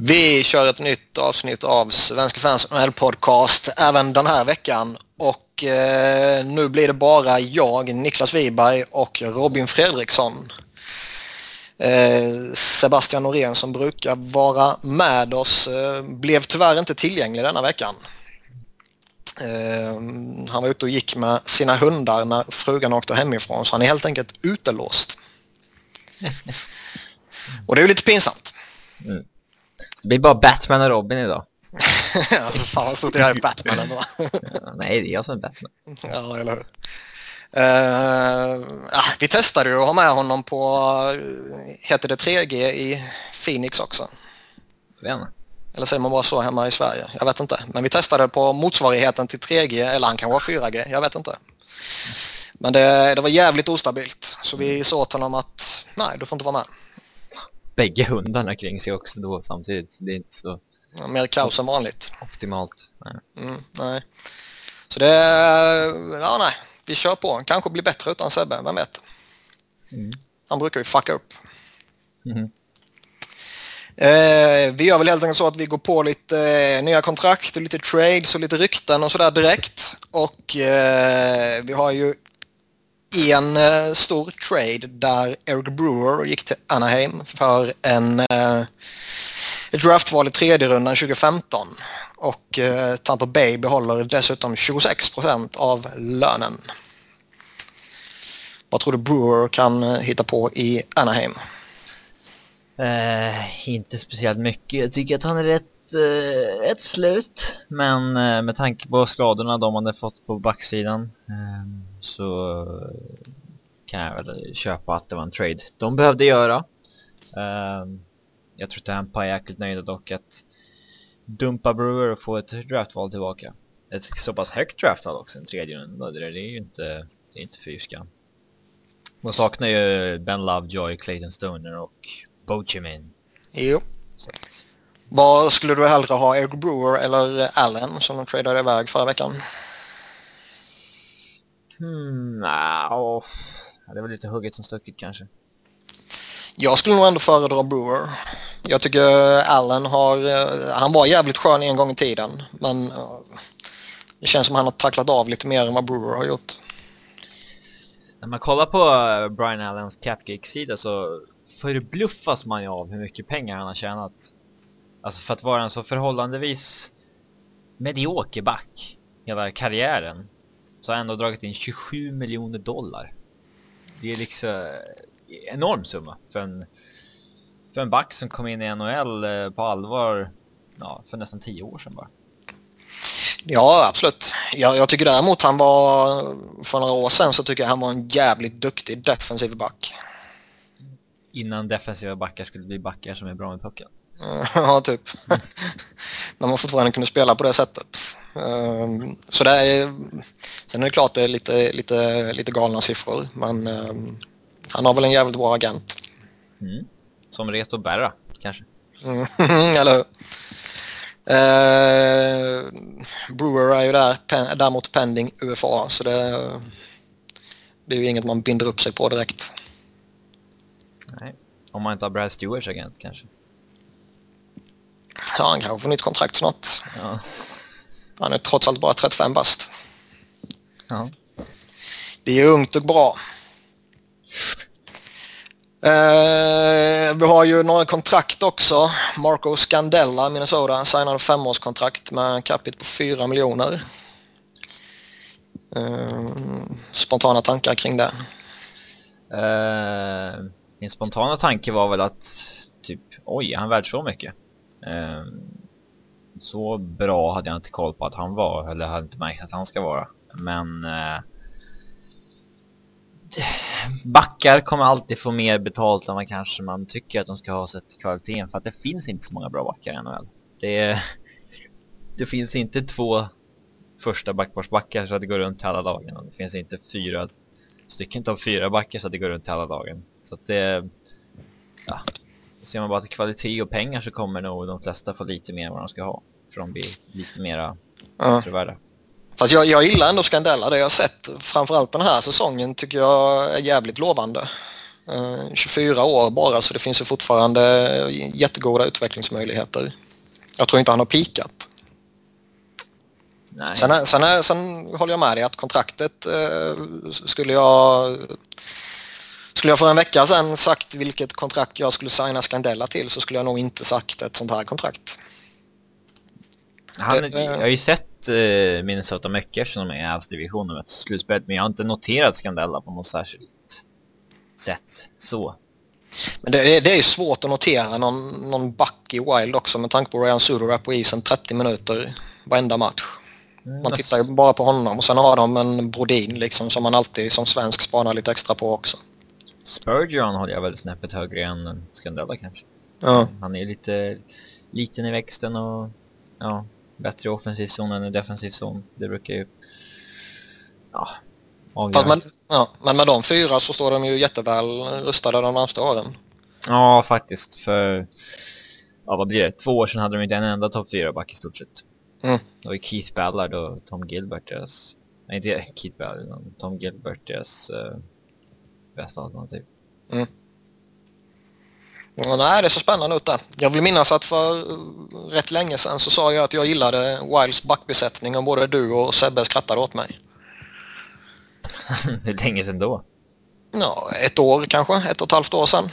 Vi kör ett nytt avsnitt av Svenska fans NHL-podcast även den här veckan. Och eh, nu blir det bara jag, Niklas Wiberg och Robin Fredriksson. Eh, Sebastian Norén som brukar vara med oss eh, blev tyvärr inte tillgänglig denna veckan. Eh, han var ute och gick med sina hundar när frugan åkte hemifrån så han är helt enkelt utelåst. Och det är ju lite pinsamt. Mm. Det blir bara Batman och Robin idag. ja, fan vad stort jag är Batman ändå. Ja, nej, det är jag som är Batman. ja, eller hur. Uh, ja, vi testade ju att ha med honom på, heter det 3G i Phoenix också? Vet Eller säger man bara så hemma i Sverige? Jag vet inte. Men vi testade på motsvarigheten till 3G, eller han kan vara 4G, jag vet inte. Men det, det var jävligt ostabilt. Så vi sa åt honom att nej, du får inte vara med. Bägge hundarna kring sig också då samtidigt. Det är inte så Ja, Mer kaos än vanligt. optimalt. Nej. Mm, nej. Så det, ja nej, vi kör på. Kanske blir bättre utan Sebbe, vem vet? Mm. Han brukar ju fucka upp. Mhm. Eh, vi gör väl helt enkelt så att vi går på lite eh, nya kontrakt, lite trades och lite rykten och sådär direkt. Och eh, vi har ju en eh, stor trade där Eric Brewer gick till Anaheim för en, eh, ett draftval i tredje rundan 2015. Och eh, Tampa Bay behåller dessutom 26 procent av lönen. Vad tror du Brewer kan eh, hitta på i Anaheim? Eh, inte speciellt mycket. Jag tycker att han är rätt, eh, rätt slut. Men eh, med tanke på skadorna de hade fått på backsidan eh, så kan jag väl köpa att det var en trade de behövde göra. Eh, jag tror Tampa är jäkligt nöjda dock att dumpa Brewer och få ett draftval tillbaka. Ett så pass högt draftval också, en tredje runda. Det är ju inte, det är inte fy skam. De saknar ju Ben Lovejoy, Clayton Stoner och Bo Chimin. Jo. Vad skulle du hellre ha, Eric Brewer eller Allen som de tradade iväg förra veckan? Hmm, nja, åh, det var lite hugget som stucket kanske. Jag skulle nog ändå föredra Brewer. Jag tycker Allen har, eh, han var jävligt skön en gång i tiden men eh, det känns som han har tacklat av lite mer än vad Brewer har gjort. När man kollar på eh, Brian Allens Capgeek-sida så förbluffas man ju av hur mycket pengar han har tjänat. Alltså för att vara en så förhållandevis medioker back hela karriären så har han ändå dragit in 27 miljoner dollar. Det är liksom en enorm summa för en, för en back som kom in i NHL eh, på allvar ja, för nästan 10 år sedan bara. Ja, absolut. Jag, jag tycker däremot han var, för några år sedan så tycker jag han var en jävligt duktig defensiv back. Innan defensiva backar skulle bli backar som är bra med pucken. Ja, typ. När man fortfarande kunde spela på det sättet. Ehm, Så det är, sen är det klart det är lite, lite, lite galna siffror, men ehm, han har väl en jävligt bra agent. Mm. Som Reto Berra kanske. Mm, Eller hur? Eh, Brewer är ju där, pen, däremot pending UFA, så det, det är ju inget man binder upp sig på direkt. Nej. Om man inte har Brad Stewarts agent kanske. Ja, han kanske får nytt kontrakt snart. Ja. Han är trots allt bara 35 bast. ja. Det är ungt och bra. Eh, vi har ju några kontrakt också. Marco Scandella, Minnesota, signade femårskontrakt med en capita på 4 miljoner. Eh, spontana tankar kring det? Eh, min spontana tanke var väl att typ, oj, han värd så mycket? Så bra hade jag inte koll på att han var, eller hade inte märkt att han ska vara. Men eh, backar kommer alltid få mer betalt än vad kanske man tycker att de ska ha sett kvaliteten för att det finns inte så många bra backar i NHL. Det, det finns inte två första backparsbackar så att det går runt hela dagen och det finns inte fyra stycken av fyra backar så att det går runt hela dagen. Så att det, ja, ser man bara till kvalitet och pengar så kommer nog de flesta få lite mer än vad de ska ha. För de blir lite mera Ja. trovärda. Fast jag, jag gillar ändå Scandella. Det jag har sett framförallt den här säsongen tycker jag är jävligt lovande. Eh, 24 år bara så det finns ju fortfarande jättegoda utvecklingsmöjligheter. Jag tror inte han har pikat. Nej. Sen, är, sen, är, sen håller jag med dig att kontraktet eh, skulle jag skulle jag för en vecka sedan sagt vilket kontrakt jag skulle signa Scandella till så skulle jag nog inte sagt ett sånt här kontrakt. Han, jag har ju sett eh, Minnesota mycket de är i Avs-divisionen med slutspelet, men jag har inte noterat Scandella på något särskilt sätt. Så. Men det, är- det är ju svårt att notera någon, någon back i Wild också med tanke på Ryan Suder är på isen 30 minuter varenda match. Mm, Man tittar ju bara på honom och sen har de en Brodin liksom som man alltid som svensk spanar lite extra på också. Spurgeon håller jag väl snäppet högre än Scandella kanske. Ja. Han är lite liten i växten och ja, bättre i offensiv zon än i defensiv zon. Det brukar ju ja, avgöra. Fast ja, men med de fyra så står de ju jätteväl rustade de närmaste åren. Ja, faktiskt. För, ja vad blir det? Två år sedan hade de inte en enda topp 4-back i stort sett. Mm. Det var ju Keith Ballard och Tom Gilbert deras... Nej, inte Keith Ballard, Tom Gilbert deras uh, bästa alternativ. Ja, nej, det ser spännande ut där. Jag vill minnas att för eh, rätt länge sedan så sa jag att jag gillade Wilds backbesättning och både du och Sebbe skrattade åt mig. Hur länge sedan då? Ja, ett år kanske, ett och ett halvt år sedan.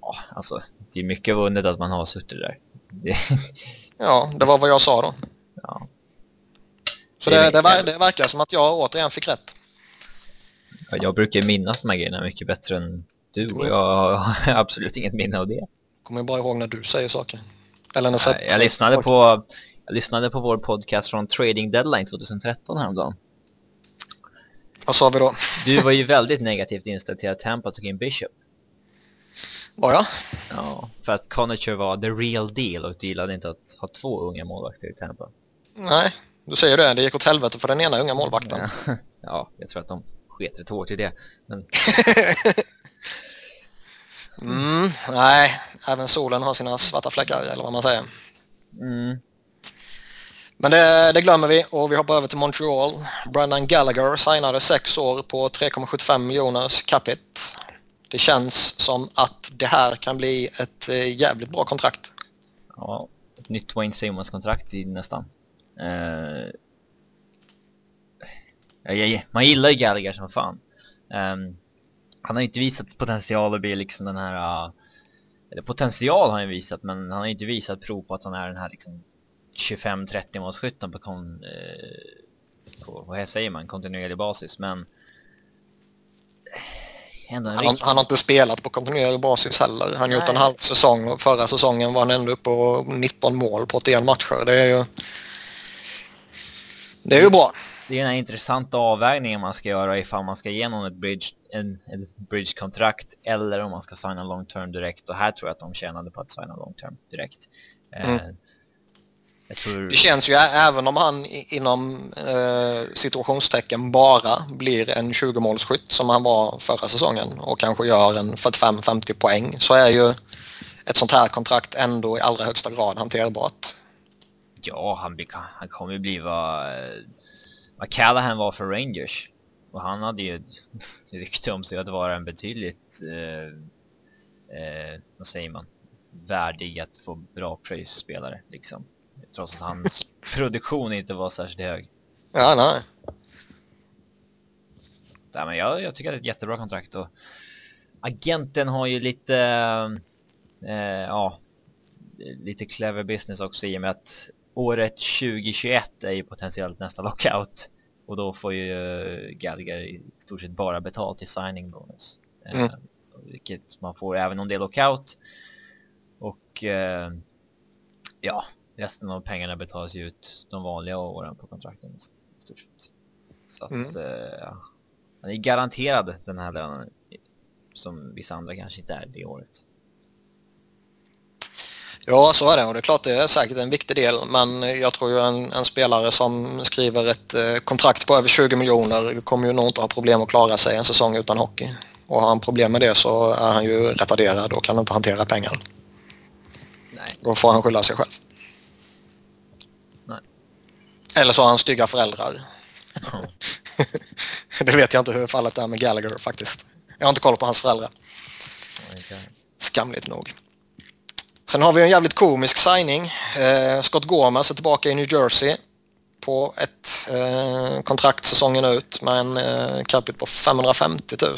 Ja, alltså, det är mycket vunnet att man har suttit där. Det, Ja, det var vad jag sa då. ja. Så Det det, det verkar som att jag återigen fick rätt. Ja, Jag brukar minnas de här grejerna mycket bättre än du och jag har absolut inget minne av det. Kommer bara ihåg när du säger saker. Eller när Jag säger lyssnade på, jag lyssnade på vår podcast från Trading Deadline 2013 häromdagen. Vad sa vi då? Du var ju väldigt negativt inställd till att Tampa tog in Bishop. Var jag? Ja, för att Conacher var the real deal och du gillade inte att ha två unga målvakter i Tampa. Nej, du säger det. Det gick åt helvete för den ena unga målvakten. Ja, ja jag tror att de sket rätt hårt i det. Men Mm, nej, även solen har sina svarta fläckar eller vad man säger. mm, Men det, det glömmer vi och vi hoppar över till Montreal. Brendan Gallagher signade sex år på 3,75 miljoners capita. Det känns som att det här kan bli ett eh, jävligt bra kontrakt. ja, ett nytt Wayne Simmons-kontrakt i nästan. Eh, man gillar ju Gallagher som fan. Ehm, han har ju inte visat potential att bli liksom den här... Uh, eller potential har han visat, men han har ju inte visat prov på att han är den här liksom 25-30 målskytten på, kon, eh, på vad säger man, kontinuerlig basis, men eh, Han, har- rikt- han har inte spelat på kontinuerlig basis heller. Han har gjort en halv säsong och förra säsongen var han ändå uppe på 19 mål på 81 matcher. Det är ju... Det är ju bra. Det är den här intressanta avvägningen man ska göra ifall man ska ge någon ett bridge, en, bridge-kontrakt eller om man ska signa long term direkt och här tror jag att de tjänade på att signa long term direkt. Eh, Mm. jag tror... Det känns ju även om han inom eh, situationstecken bara blir en 20-målsskytt som han var förra säsongen och kanske gör en 45-50 poäng så är ju ett sånt här kontrakt ändå i allra högsta grad hanterbart. Ja, han, han kommer ju bli vad, eh, vad Callahan var för Rangers. Och han hade ju rykte om sig att vara en betydligt, eh, eh, vad säger man, värdig att få bra pröjsspelare liksom. Trots att hans produktion inte var särskilt hög. Ja, nej. Nej, men jag, jag tycker att det är ett jättebra kontrakt och agenten har ju lite, eh, ja, lite clever business också i och med att året 2021 är ju potentiellt nästa lockout och då får ju uh, Gallagher i stort sett bara betalt i signing bonus. Eh, Mm. vilket man får även om det är lockout. Och eh, ja, resten av pengarna betalas ju ut de vanliga åren på kontrakten i stort sett. Så att Mm. eh, han är garanterad den här lönen som vissa andra kanske inte är det året. Ja, så är det och det är klart det är säkert en viktig del men jag tror ju en, en spelare som skriver ett eh, kontrakt på över 20 miljoner kommer ju nog inte ha problem att klara sig en säsong utan hockey. Och har han problem med det så är han ju retarderad och kan inte hantera pengar. Nej. Då får han skylla sig själv. Nej. Eller så har han stygga föräldrar. Det vet jag inte hur fallet är med Gallagher faktiskt. Jag har inte koll på hans föräldrar. Skamligt nog. Sen har vi en jävligt komisk signing. Eh, Scott Gomez är tillbaka i New Jersey på ett eh, kontrakt säsongen ut med en eh, capita på 550 000.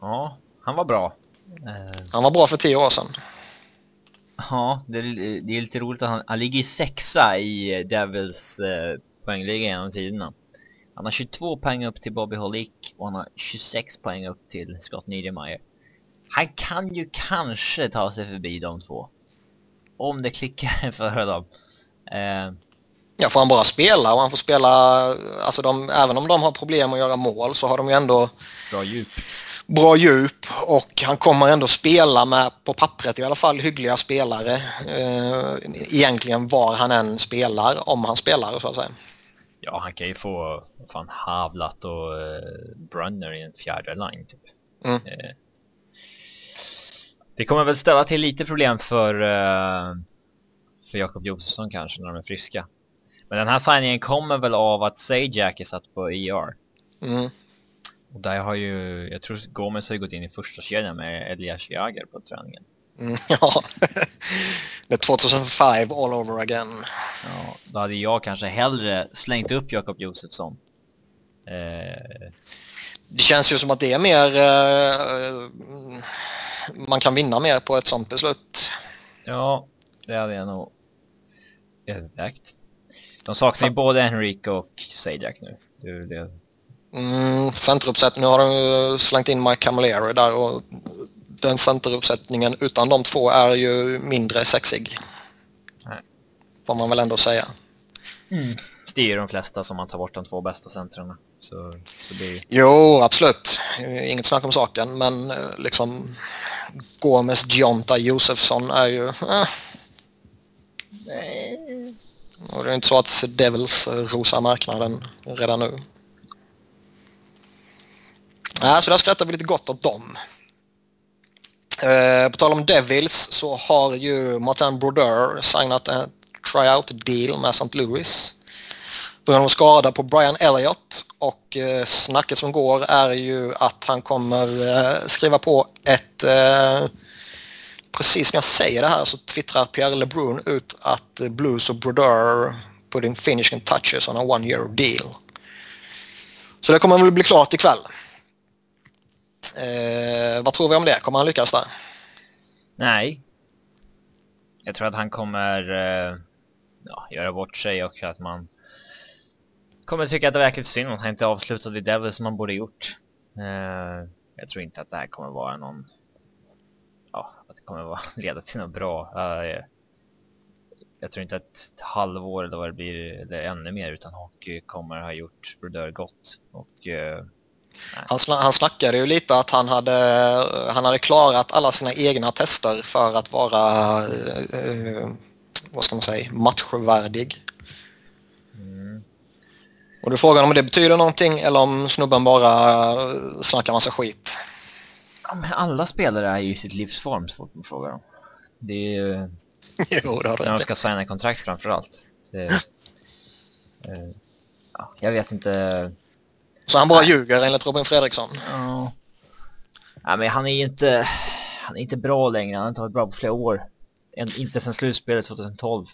Ja, han var bra. Eh, Han var bra för tio år sedan. ja, det, är- det är lite roligt att han, han ligger sexa i Devils eh, poängliga genom tiderna. Han har 22 poäng upp till Bobby Holick och han har 26 poäng upp till Scott Niedermayer. Han kan ju kanske ta sig förbi de två. Om det klickar för dem. Eh, Ja, får han bara spela och han får spela, alltså de, även om de har problem att göra mål så har de ju ändå bra djup. bra djup och han kommer ändå spela med, på pappret i alla fall, hyggliga spelare. Eh, egentligen var han än spelar, om han spelar så att säga. Ja, han kan ju få fan Havlat och eh, Brunner i en fjärde line typ. Mm. Eh, det kommer väl ställa till lite problem för, eh, för Jakob Josefsson kanske när de är friska. Men den här signingen kommer väl av att Sajak är satt på ER. Mm. Och där har ju, jag tror Gomez har ju gått in i första kedjan med Elias Jager på träningen. Mm, ja, det är 2005 all over again. Ja, då hade jag kanske hellre slängt upp Jakob Josefsson. Eh, Det känns ju som att det är mer, eh, man kan vinna mer på ett sånt beslut. Ja, det hade jag nog övervägt. De saknar ju både Henrique och Sajak nu. Det, det, Mm, centeruppsättning, nu har de slängt in Mike Camilleri där och den centeruppsättningen utan de två är ju mindre sexig. Nej. Får man väl ändå säga. det är ju de flesta som man tar bort de två bästa centrarna. Så, så det. Jo, absolut. Inget snack om saken, men eh, liksom Gomes, Gionta, Josefsson är ju... Eh, eh. Och det är inte så att Devils rosar marknaden redan nu. Nej, så där skrattar vi lite gott åt dem. Eh, på tal om Devils så har ju Martin Brodeur signat en tryout deal med St. Louis. På grund av skada på Brian Elliott och eh, snacket som går är ju att han kommer eh, skriva på ett eh, Precis när jag säger det här så twittrar Pierre LeBrun ut att Blues och Brodeur putting finishing touches on a one year deal. Så det kommer väl bli klart ikväll. Eh, vad tror vi om det? Kommer han lyckas där? Nej. Jag tror att han kommer eh, ja, göra bort sig och att man kommer tycka att det är verkligen synd att han inte avslutade i Devils som han borde gjort. Uh, jag tror inte att det här kommer vara någon... Ja, att det kommer vara, leda till något bra. Uh, jag tror inte att ett halvår eller vad det blir, eller ännu mer utan hockey kommer ha gjort Brodeur gott. Och uh, Han, sna han snackade ju lite att han hade, han hade klarat alla sina egna tester för att vara, vad ska man säga, matchvärdig. Och du frågar om det betyder någonting eller om snubben bara eh, snackar massa skit. ja, men alla spelare är ju i sitt livsform så fort man frågar dem. Det är ju... jo, det har När de ska signa kontrakt framförallt. Det, eh, ja, jag vet inte. Så han bara ljuger enligt Robin Fredriksson. Ja. Nej, men han är ju inte, han är inte bra längre. Han har inte varit bra på flera år. Inte sedan slutspelet 2012.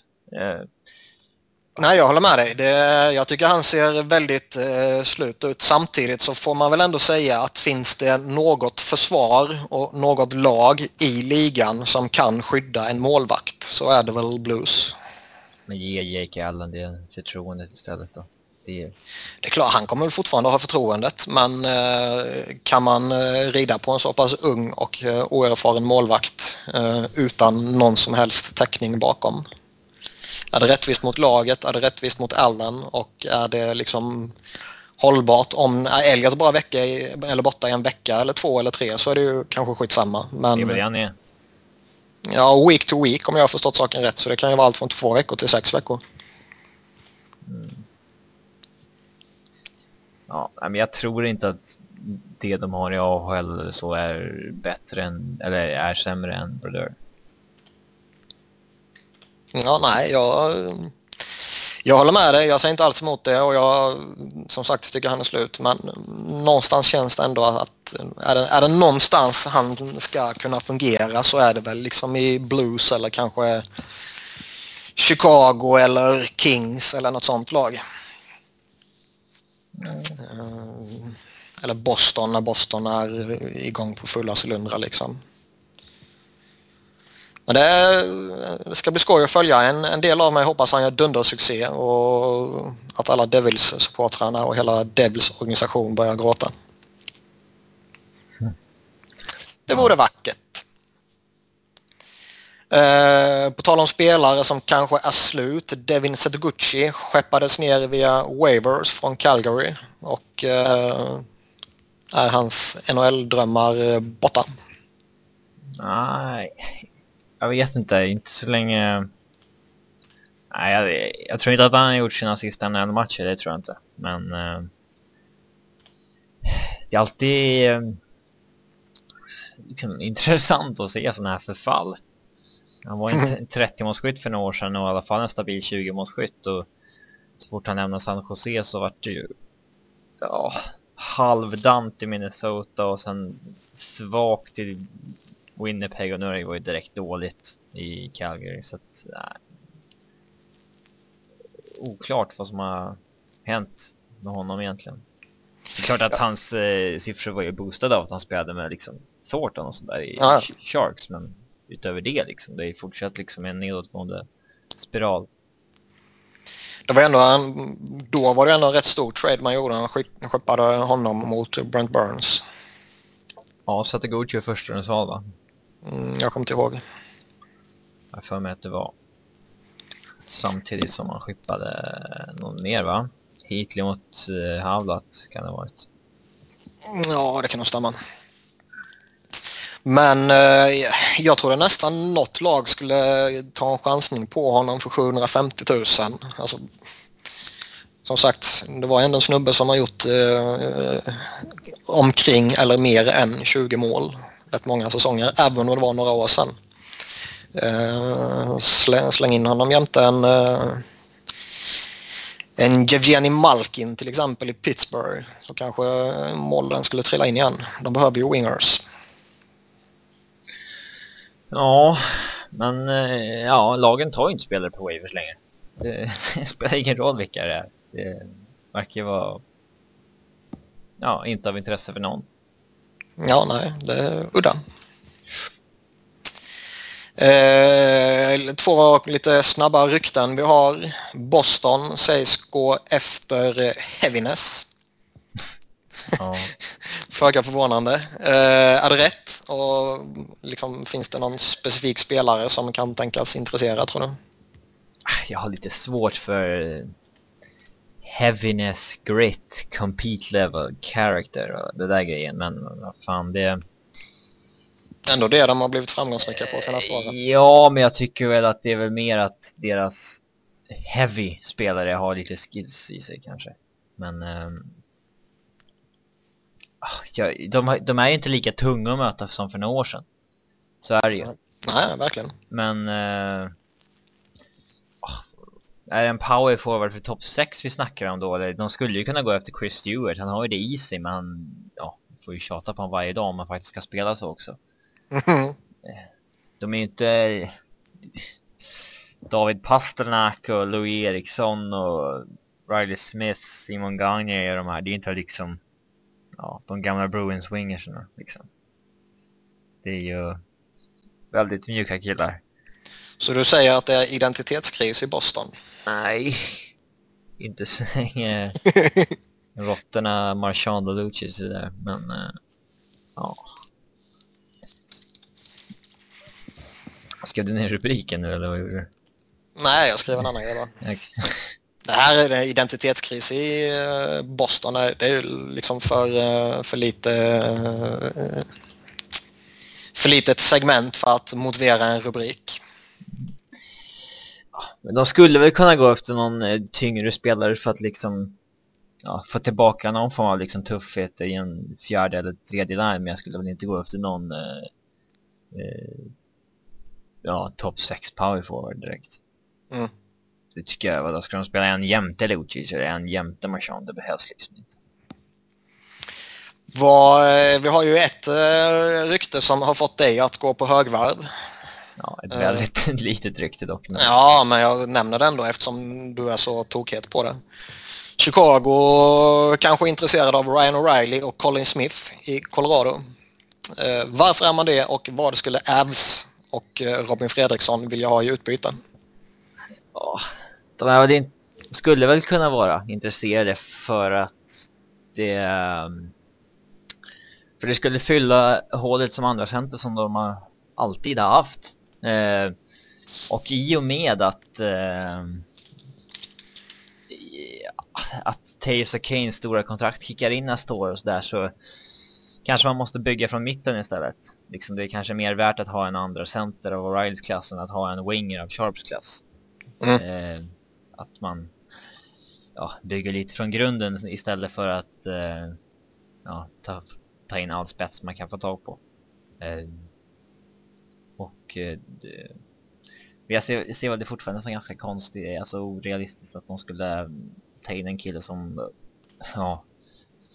Nej, jag håller med dig. Det, jag tycker han ser väldigt eh, slut ut. Samtidigt så får man väl ändå säga att finns det något försvar och något lag i ligan som kan skydda en målvakt så är det väl Blues. men ge Jake Allen det förtroendet istället då. Det är, Det är klart, han kommer fortfarande ha förtroendet men eh, kan man eh, rida på en så pass ung och eh, oerfaren målvakt eh, utan någon som helst täckning bakom? Är det rättvist mot laget? Är det rättvist mot Allen? Och är det liksom hållbart om är Elliot bara vecka i, eller borta i en vecka eller två eller tre så är det ju kanske skitsamma. det är väl Men han är. ja, week to week om jag har förstått saken rätt så det kan ju vara allt från två veckor till sex veckor. Ja, nej, men jag tror inte att det de har i AHL så är bättre än, eller är sämre än Brodeur. Ja, nej, jag, Jag håller med dig, jag säger inte alls emot det och jag som sagt tycker han är slut men någonstans känns det ändå att är det, är det någonstans han ska kunna fungera så är det väl liksom i Blues eller kanske Chicago eller Kings eller något sånt lag. Mm. Eller Boston när Boston är igång på fulla cylindrar liksom. Men det, det, ska bli skoj att följa. En, en del av mig hoppas han gör dundersuccé och att alla Devils-supportrarna och hela Devils organisation börjar gråta. Det vore vackert. Eh, på tal om spelare som kanske är slut. Devin Setoguchi skeppades ner via waivers från Calgary och eh, är hans NHL-drömmar borta? Nej, jag vet inte. Inte så länge... Nej, jag, jag tror inte att han har gjort sina sista NHL-matcher, det tror jag inte. Men... Eh, det är alltid... Eh, liksom, intressant att se sådana här förfall. Han var inte 30-målsskytt för några år sedan och i alla fall en stabil 20-målsskytt och så fort han lämnade San Jose så vart det ju ja, halvdant i Minnesota och sen svagt i Winnipeg och har det varit direkt dåligt i Calgary så att nej. oklart vad som har hänt med honom egentligen. Det är klart att hans eh, siffror var ju boostade av att han spelade med liksom Thornton och sådär i ja. Sharks men utöver det liksom. Det är fortsatt liksom en nedåtgående spiral. Det var ändå en, då var det ändå en rätt stor trade man gjorde. Han skeppade honom mot Brent Burns. Ja, satte Gucci första den sa va? Mm, jag kommer inte ihåg. Jag för mig att det var samtidigt som han skippade någon mer va? Hitlig mot uh, Havlat kan det ha varit. Ja, det kan nog stämma. Men eh, jag trodde nästan något lag skulle ta en chansning på honom för 750 000. Alltså, som sagt, det var ändå en snubbe som har gjort eh, omkring eller mer än 20 mål rätt många säsonger, även om det var några år sedan. Eh, släng, släng in honom jämte en eh, en Jevgenij Malkin till exempel i Pittsburgh så kanske eh, målen skulle trilla in igen. De behöver ju wingers. Ja, men eh, ja, lagen tar ju inte spelare på waivers längre. Det, det spelar ingen roll vilka det är. Det verkar vara ja, inte av intresse för någon. Ja, nej, det är udda. Eh, två lite snabba rykten vi har. Boston sägs gå efter Heaviness. Ja. Föga förvånande. Eh, är det rätt? Och liksom, finns det någon specifik spelare som kan tänkas intressera tror du? Jag har lite svårt för heaviness, grit, compete level, character och det där grejen. Men vad fan det... Ändå det de har blivit framgångsrika på senaste åren. Ja, men jag tycker väl att det är väl mer att deras heavy spelare har lite skills i sig kanske. Men um, Ah, ja, de, de är ju inte lika tunga att möta som för några år sedan. Så är det ju. Nej, verkligen. Men... Eh, oh, är det en power forward för topp 6 vi snackar om då? Eller, de skulle ju kunna gå efter Chris Stewart. Han har ju det i sig, men han ja, får ju tjata på honom varje dag om man faktiskt ska spela så också. Mm. De är ju inte... David Pasternak och Louis Eriksson och Riley Smith, Simon Gagne och de här. Det är inte liksom ja, de gamla Bruins wingerserna liksom. Det är ju väldigt mjuka killar. Så du säger att det är identitetskris i Boston? Nej, inte så länge råttorna Marchand och Lucic är där, men uh, ja. Skrev du ner rubriken nu eller vad gjorde du? Nej, jag skrev en annan grej bara. Det här är en identitetskris i eh, Boston. Det är liksom för, eh, för lite för litet segment för att motivera en rubrik. Men de skulle väl kunna gå efter någon tyngre spelare för att liksom ja, få tillbaka någon form av liksom tuffhet i en fjärde eller tredje line men jag skulle väl inte gå efter någon eh, eh, ja, topp 6 power forward direkt. Mm. Det tycker jag, då ska de spela en jämte Lucic eller en jämte Marchand? Det behövs liksom inte. Vad, eh, vi har ju ett uh, rykte som har fått dig att gå på högvarv. Ja, ett väldigt uh, litet rykte dock. Men... Ja, men jag nämner det ändå eftersom du är så tokhet på det. Chicago kanske intresserad av Ryan O'Reilly och Colin Smith i Colorado. Uh, varför är man det och vad skulle Avs och Robin Fredriksson vilja ha i utbyte? Ja, de är, skulle väl kunna vara intresserade för att det ehm, för det skulle fylla hålet som andra center som de har alltid har haft. Eh, och i och med att eh, att Taves och Kanes stora kontrakt kickar in nästa år och sådär så kanske man måste bygga från mitten istället. Liksom det är kanske mer värt att ha en andra center av O'Reillys klass än att ha en winger av Sharps klass. Mm. Eh, att man ja, bygger lite från grunden istället för att eh, ja, ta ta in all spets man kan få tag på. Eh, och eh, jag ser, ser väl det fortfarande som ganska konstigt, eh, alltså orealistiskt att de skulle eh, ta in en kille som eh, ja,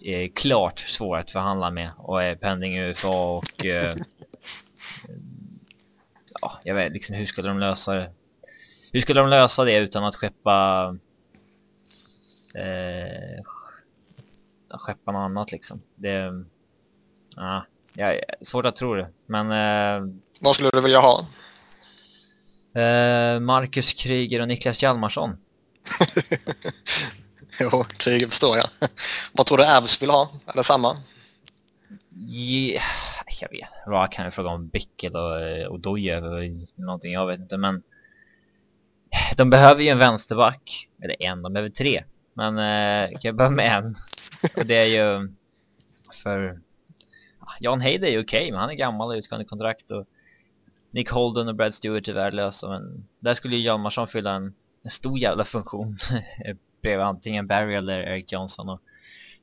är klart svår att förhandla med och är pending i USA och eh, ja, jag vet liksom hur skulle de lösa det? Hur skulle de lösa det utan att skeppa eh, skeppa något annat liksom? Det, Ja, jag, svårt att tro det, men... Eh, Vad skulle du vilja ha? Eh, Marcus Kryger och Niklas Hjalmarsson. jo, Kryger förstår jag. Vad tror du Avs vill ha? Är det samma? Yeah, jag vet Vad kan jag fråga om Bickel och, och Dojev och någonting, jag vet inte, men... De behöver ju en vänsterback. Eller en, de behöver tre. Men eh, kan jag börja med en? Och det är ju... För Jan Heid är okej, okay, men han är gammal och utgående kontrakt och Nick Holden och Brad Stewart är värdelösa, men där skulle ju Hjalmarsson fylla en, en stor jävla funktion bredvid antingen Barry eller Eric Johnson. Och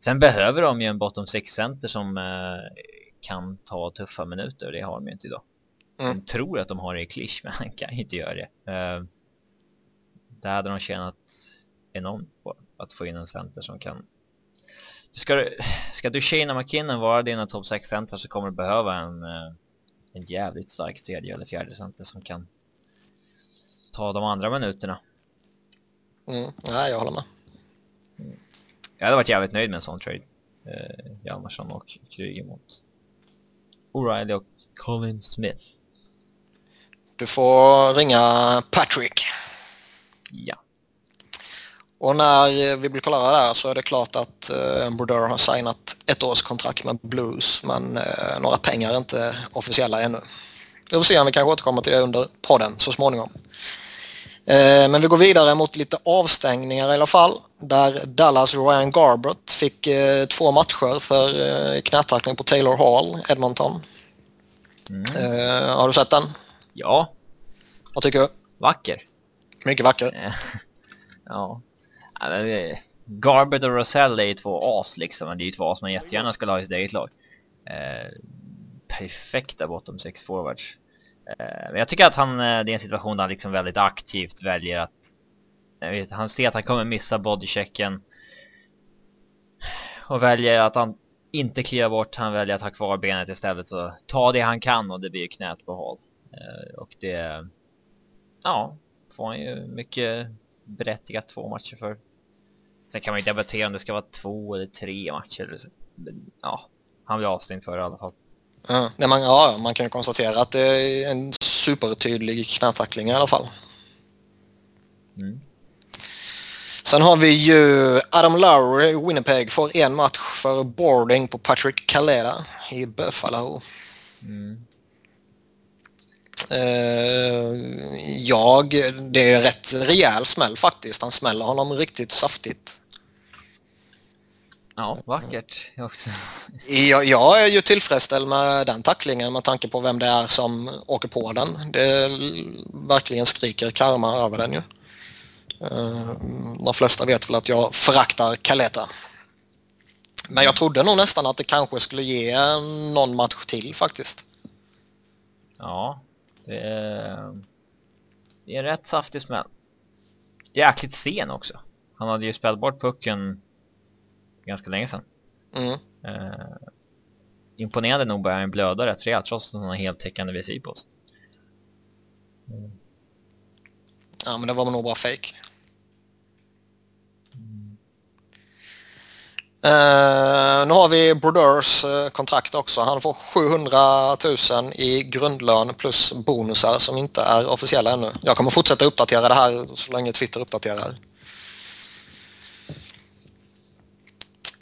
sen behöver de ju en bottom six center som eh, kan ta tuffa minuter och det har de ju inte idag. Mm. De tror att de har det i klisch, men han kan ju inte göra det. Eh, där hade de tjänat enormt på att få in en center som kan Ska, ska du Shane McKinnon vara dina topp 6 center så kommer du behöva en, eh, en jävligt stark tredje eller fjärde center som kan ta de andra minuterna. Mm, nej, jag håller med. Jag hade varit jävligt nöjd med en sån trade. Eh, Hjalmarsson och Kryger mot O'Reilly och Colin Smith. Du får ringa Patrick. Ja. Och när vi blir klara där så är det klart att eh, Brodeur har signat ett års kontrakt med Blues men eh, några pengar är inte officiella ännu. Vi får se om vi kan återkomma till det under podden så småningom. Eh, men vi går vidare mot lite avstängningar i alla fall. Där Dallas Ryan Garbert fick eh, två matcher för eh, knätackling på Taylor Hall, Edmonton. Mm. Eh, har du sett den? Ja. Vad tycker du? Vacker. Mycket vacker. ja. Garbett och Rosell är ju två as liksom, det är ju två as man jättegärna skulle ha i sitt eget lag. Eh, perfekta bottom six forwards. Eh, men jag tycker att han, eh, det är en situation där han liksom väldigt aktivt väljer att... Jag vet, han ser att han kommer missa bodychecken. Och väljer att han inte kliva bort, han väljer att ha kvar benet istället och ta det han kan och det blir knät på håll. Eh, och det... Ja, får han ju mycket berättigat två matcher för. Sen kan man ju debattera om det ska vara två eller tre matcher. Ja, han blir avstängd för i alla fall. Ja, nej, man, ja, man kan ju konstatera att det är en supertydlig knätackling i alla fall. Mm. Sen har vi ju Adam Lowry, Winnipeg, får en match för boarding på Patrick Calera i Buffalo. Mm. Uh, jag, det är rätt rejäl smäll faktiskt. Han smäller honom riktigt saftigt. Ja, vackert också. Jag, jag är ju tillfredsställd med den tacklingen med tanke på vem det är som åker på den. Det verkligen skriker karma över den ju. Uh, de flesta vet väl att jag föraktar Kaleta. Men jag trodde nog nästan att det kanske skulle ge någon match till faktiskt. Ja, det är, det är en rätt saftig smäll. jäkligt sen också. Han hade ju spelat bort pucken ganska länge sedan. Mm. Eh, imponerande nog börjar han blöda rätt rejält trots att han har heltäckande visir på sig. Ja, men det var nog bara fake. Uh, nu har vi Brodeurs uh, kontrakt också. Han får 700 000 i grundlön plus bonusar som inte är officiella ännu. Jag kommer fortsätta uppdatera det här så länge Twitter uppdaterar.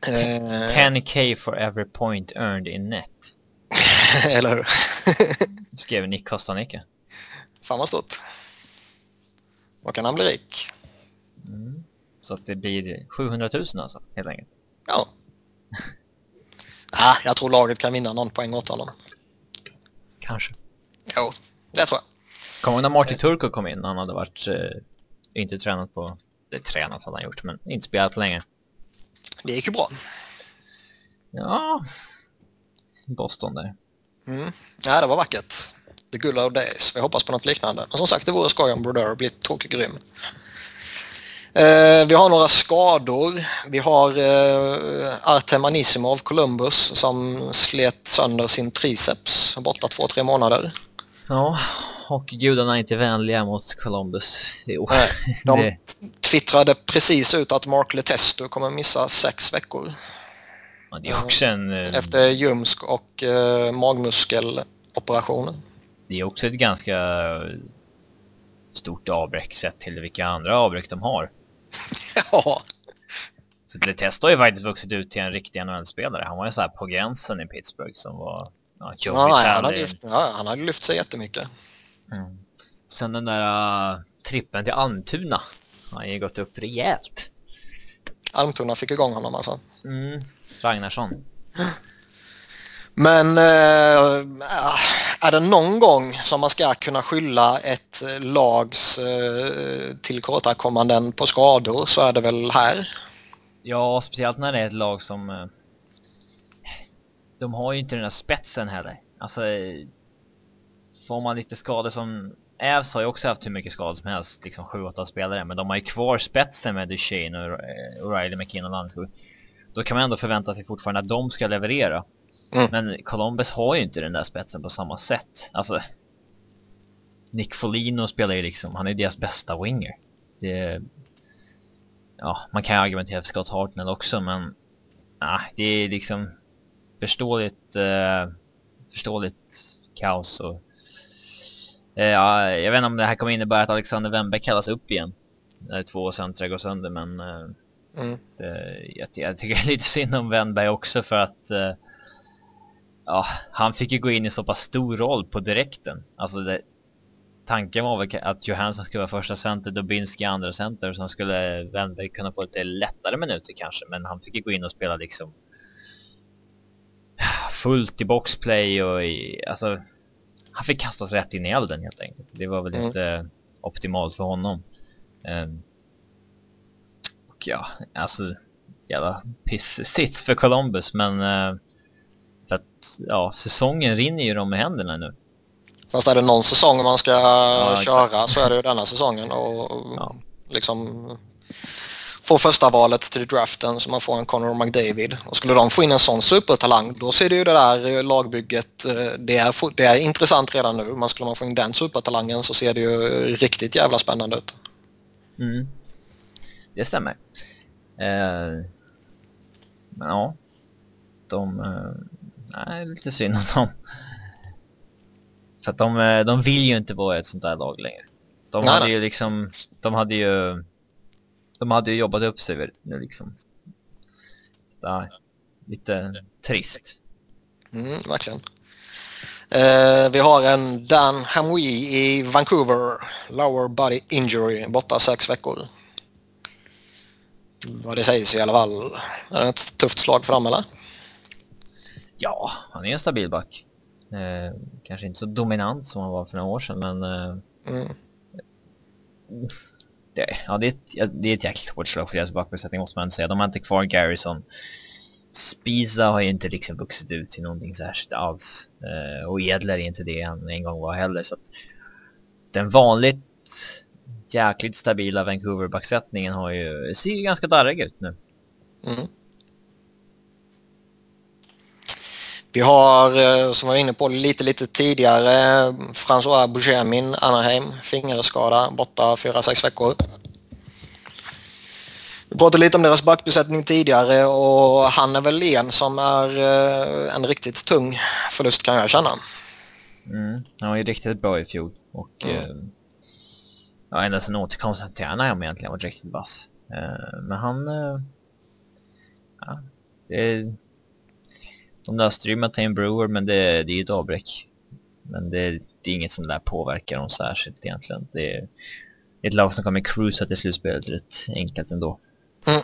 Uh, 10k for every point earned in net. Eller hur? Skrev Nick Kostanicke. Fan vad stort. Då kan han bli rik. Mm. Så att det blir 700 000 alltså, helt enkelt. Ja. ah, jag tror laget kan vinna någon poäng åt honom. Kanske. Jo, det tror jag. Kommer ihåg när Marty Turco kom in? Han hade varit, eh, inte tränat på, det tränat hade han gjort, men inte spelat på länge. Det gick ju bra. Ja, Boston där. Mm. Ja, det var vackert. The good old days. Vi hoppas på något liknande. Men som sagt, det vore skoj om Brodeur blir tokigt grym. Eh, vi har några skador. Vi har eh, Artem Anisimov, Columbus, som slet sönder sin triceps. Borta två, tre månader. Ja, och gudarna är inte vänliga mot Columbus i år. Nej, de Det- twittrade precis ut att Mark Letestu kommer missa sex veckor Ja, det är också en... eh, efter ljumsk och eh, magmuskeloperationen. Det är också ett ganska stort avbräck sett till vilka andra avbräck de har. ja, För Letesto har ju faktiskt vuxit ut till en riktig NHL-spelare. Han var ju så här på gränsen i Pittsburgh som var... Ja, Joe ja, nej, han, hade lyft, ja, han hade lyft sig jättemycket. Mm. Sen den där uh, trippen till Almtuna. Han har ju gått upp rejält. Almtuna fick igång honom alltså. Mm. Ragnarsson. Men eh, är det någon gång som man ska kunna skylla ett eh, lags eh, tillkortakommanden på skador så är det väl här. Ja, speciellt när det är ett lag som... eh, de har ju inte den där spetsen heller. Alltså... Får man lite skador som... Ävs har ju också haft hur mycket skador som helst, liksom 7-8 spelare. Men de har ju kvar spetsen med Duchene och eh, O'Reilly, McKinnon och Landskog. Då kan man ändå förvänta sig fortfarande att de ska leverera. Mm. Men Columbus har ju inte den där spetsen på samma sätt. Alltså... Nick Folino spelar ju liksom, han är deras bästa winger. Det, ja, man kan ju argumentera för Scott Hartnell också men ah, det är liksom förståeligt, eh, förståeligt kaos och eh, ja, jag vet inte om det här kommer innebära att Alexander Wennberg kallas upp igen när två centra går sönder men eh, Mm. det, jag, jag tycker lite synd om Wennberg också för att eh, ja, han fick ju gå in i så pass stor roll på direkten. Alltså det, tanken var väl att Johansson skulle vara första center, Dubinski andra center och sen skulle Wennberg kunna få lite lättare minuter kanske men han fick ju gå in och spela liksom fullt i boxplay och i, alltså han fick kastas rätt in i elden helt enkelt. Det var väl Mm. inte optimalt för honom. Ehm, och ja, alltså jävla piss-sits för Columbus men eh, för att, ja, säsongen rinner ju dem i händerna nu. Fast är det någon säsong man ska exakt. köra så är det ju denna säsongen och Ja. liksom få första valet till draften så man får en Connor McDavid. Och skulle de få in en sån supertalang då ser det ju det där lagbygget, eh, det är, det är intressant redan nu. Men skulle man få in den supertalangen så ser det ju riktigt jävla spännande ut. Mm. Det stämmer. Eh, men ja, de... Nej, lite synd om dem. För att de, eh, de vill ju inte vara ett sånt där lag längre. De Nej, hade nej. ju liksom, de hade ju, de hade ju jobbat upp sig nu liksom. Ja, lite trist. Mm, verkligen. Eh, vi har en Dan Hamwi i Vancouver. Lower body injury. Borta sex veckor. Vad det sägs i alla fall. Är det ett tufft slag för dem eller? Ja, han är en stabil back. Eh, kanske inte så dominant som han var för några år sedan men eh, Mm. det, ja, det, är ett, det är ett jäkligt hårt slag för deras backbesättning måste man säga. De har inte kvar Garrison. Spiza har ju inte liksom vuxit ut till någonting särskilt alls. Eh, och Edler är inte det han en gång var heller. Så att den vanligt jäkligt stabila Vancouver-backsättningen har ju, ser ju ganska darrig ut nu. Mm. Vi har, eh, som vi var inne på lite, lite tidigare, François Bouchemin, Anaheim, fingerskada, borta 4-6 veckor. Vi pratade lite om deras backbesättning tidigare och han är väl en som är eh, en riktigt tung förlust kan jag känna. Mm. Han var ju riktigt bra i fjol och mm. eh, ja, ända sedan återkomsten till Anaheim egentligen varit riktigt vass. Eh, men han... Eh, ja, det, de löste ju med Tame Brewer men det, det är ju ett avbräck. Men det, det är inget som där påverkar dem särskilt egentligen. Det är ett lag som kommer cruisa till slutspelet rätt enkelt ändå. Mm,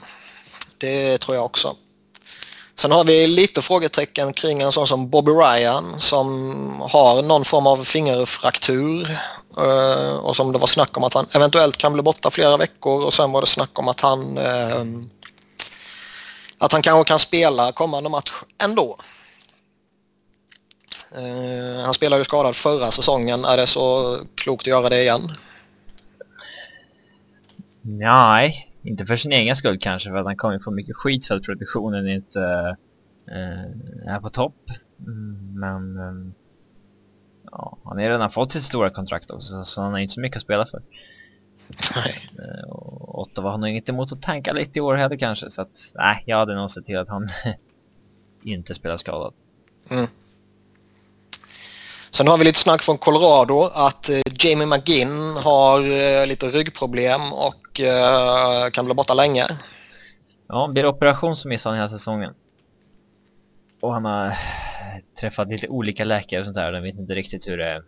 det tror jag också. Sen har vi lite frågetecken kring en sån som Bobby Ryan som har någon form av fingerfraktur eh, och som det var snack om att han eventuellt kan bli borta flera veckor och sen var det snack om att han eh, att han kanske kan spela kommande match ändå. Eh, han spelade ju skadad förra säsongen. Är det så klokt att göra det igen? Nej, inte för sin egen skull kanske för att han kommer få mycket skit för att produktionen inte eh, är på topp. Mm, men eh, ja, han har redan fått sitt stora kontrakt också så han har inte så mycket att spela för. Nej. Äh, och Ottawa har nog inget emot att tanka lite i år heller kanske så att nej, jag hade nog sett till att han inte spelar skadad. Mm. Sen har vi lite snack från Colorado att eh, Jamie McGinn har eh, lite ryggproblem och eh, kan bli borta länge. Ja, blir det operation så missar han hela säsongen. Och han har träffat lite olika läkare och sånt där. De vet inte riktigt hur det,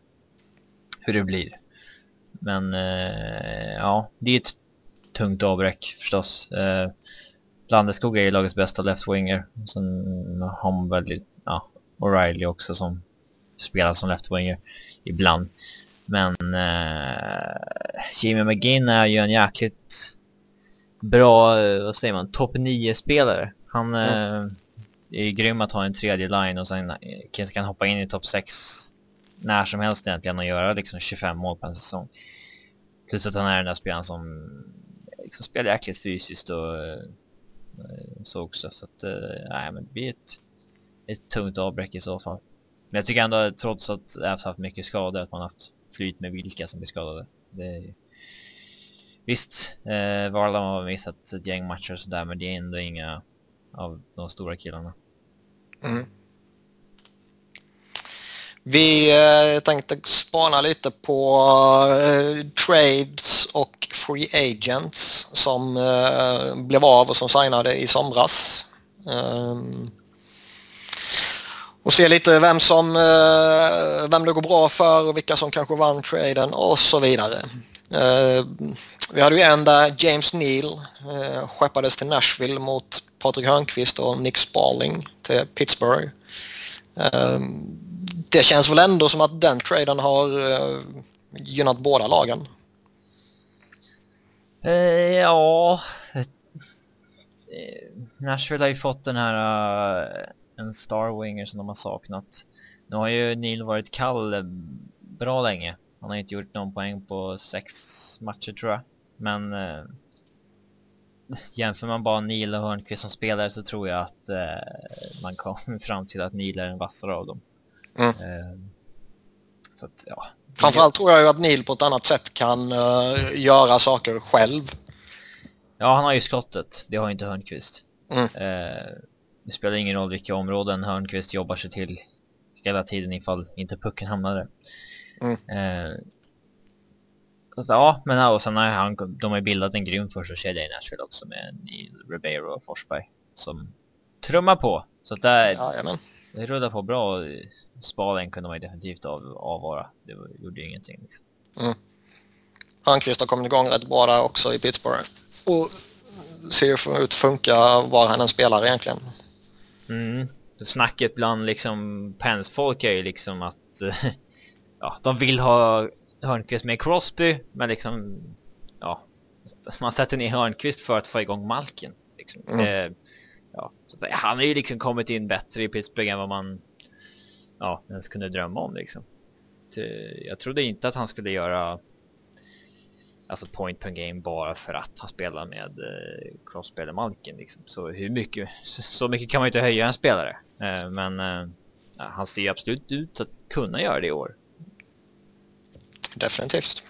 hur det blir. Men ja, det är ett tungt avbräck förstås. Landeskog är ju lagets bästa left-winger. Sen har man väl, ja, O'Reilly också som spelar som left-winger ibland. Men eh, Jimmy McGinn är ju en jäkligt bra, eh, vad säger man, topp 9-spelare. Han mm. eh, är grym att ha en tredje line och sen kanske kan hoppa in i topp 6 när som helst egentligen och göra liksom 25 mål på en säsong. Plus att han är den där spelaren som liksom spelar jäkligt fysiskt och eh, så också. Så att, eh, nej men det blir ett, ett tungt avbräck i så fall. Men jag tycker ändå trots att Ävs haft mycket skador att man haft flyt med vilka som blir skadade. Det är... Visst, eh, Varlam har missat ett gäng matcher och sådär men det är ändå inga av de stora killarna. Mm. Vi eh, tänkte spana lite på eh, trades och free agents som eh, blev av och som signade i somras. Um, och se lite vem som vem det går bra för och vilka som kanske vann traden och så vidare. Ehm, vi hade ju en där James Neal skeppades till Nashville mot Patrik Hörnqvist och Nick Sparling till Pittsburgh. Ehm, det känns väl ändå som att den traden har eh, gynnat båda lagen. Eh, ja, eh, Nashville har ju fått den här en Starwinger som de har saknat. Nu har ju Neil varit kall bra länge. Han har inte gjort någon poäng på sex matcher tror jag. Men eh, jämför man bara Neil och Hörnqvist som spelare så tror jag att eh, man kommer fram till att Neil är den vassare av dem. Mm. Eh, så att, ja. Framförallt tror jag ju att Neil på ett annat sätt kan uh, göra saker själv. Ja, han har ju skottet. Det har inte Hörnqvist. Mm. Uh, det spelar ingen roll vilka områden Hörnqvist jobbar sig till hela tiden ifall inte pucken hamnar där. Mm. Eh, ja, men ja, och sen har han, de har bildat en grym första kedja i Nashville också med Neil Ribeiro och Forsberg som trummar på. Så att det, ja, det rullar på bra. Spalen kunde man ju definitivt av, avvara. Det gjorde ju ingenting. Liksom. Mm. Hörnqvist har kommit igång rätt bra där också i Pittsburgh. Och ser ju ut att funka var han än spelar egentligen. Mm. Snacket bland liksom Pens folk är ju liksom att ja, de vill ha Hörnqvist med Crosby, men liksom ja, man sätter ner Hörnqvist för att få igång Malkin. Liksom. Mm. Eh, ja, han har ju liksom kommit in bättre i Pittsburgh än vad man ja, ens kunde drömma om liksom. Jag trodde inte att han skulle göra alltså point per game bara för att han spelar med eh, crossspel Malkin liksom. Så hur mycket, så, mycket kan man ju inte höja en spelare. Eh, men eh, han ser absolut ut att kunna göra det i år. Definitivt.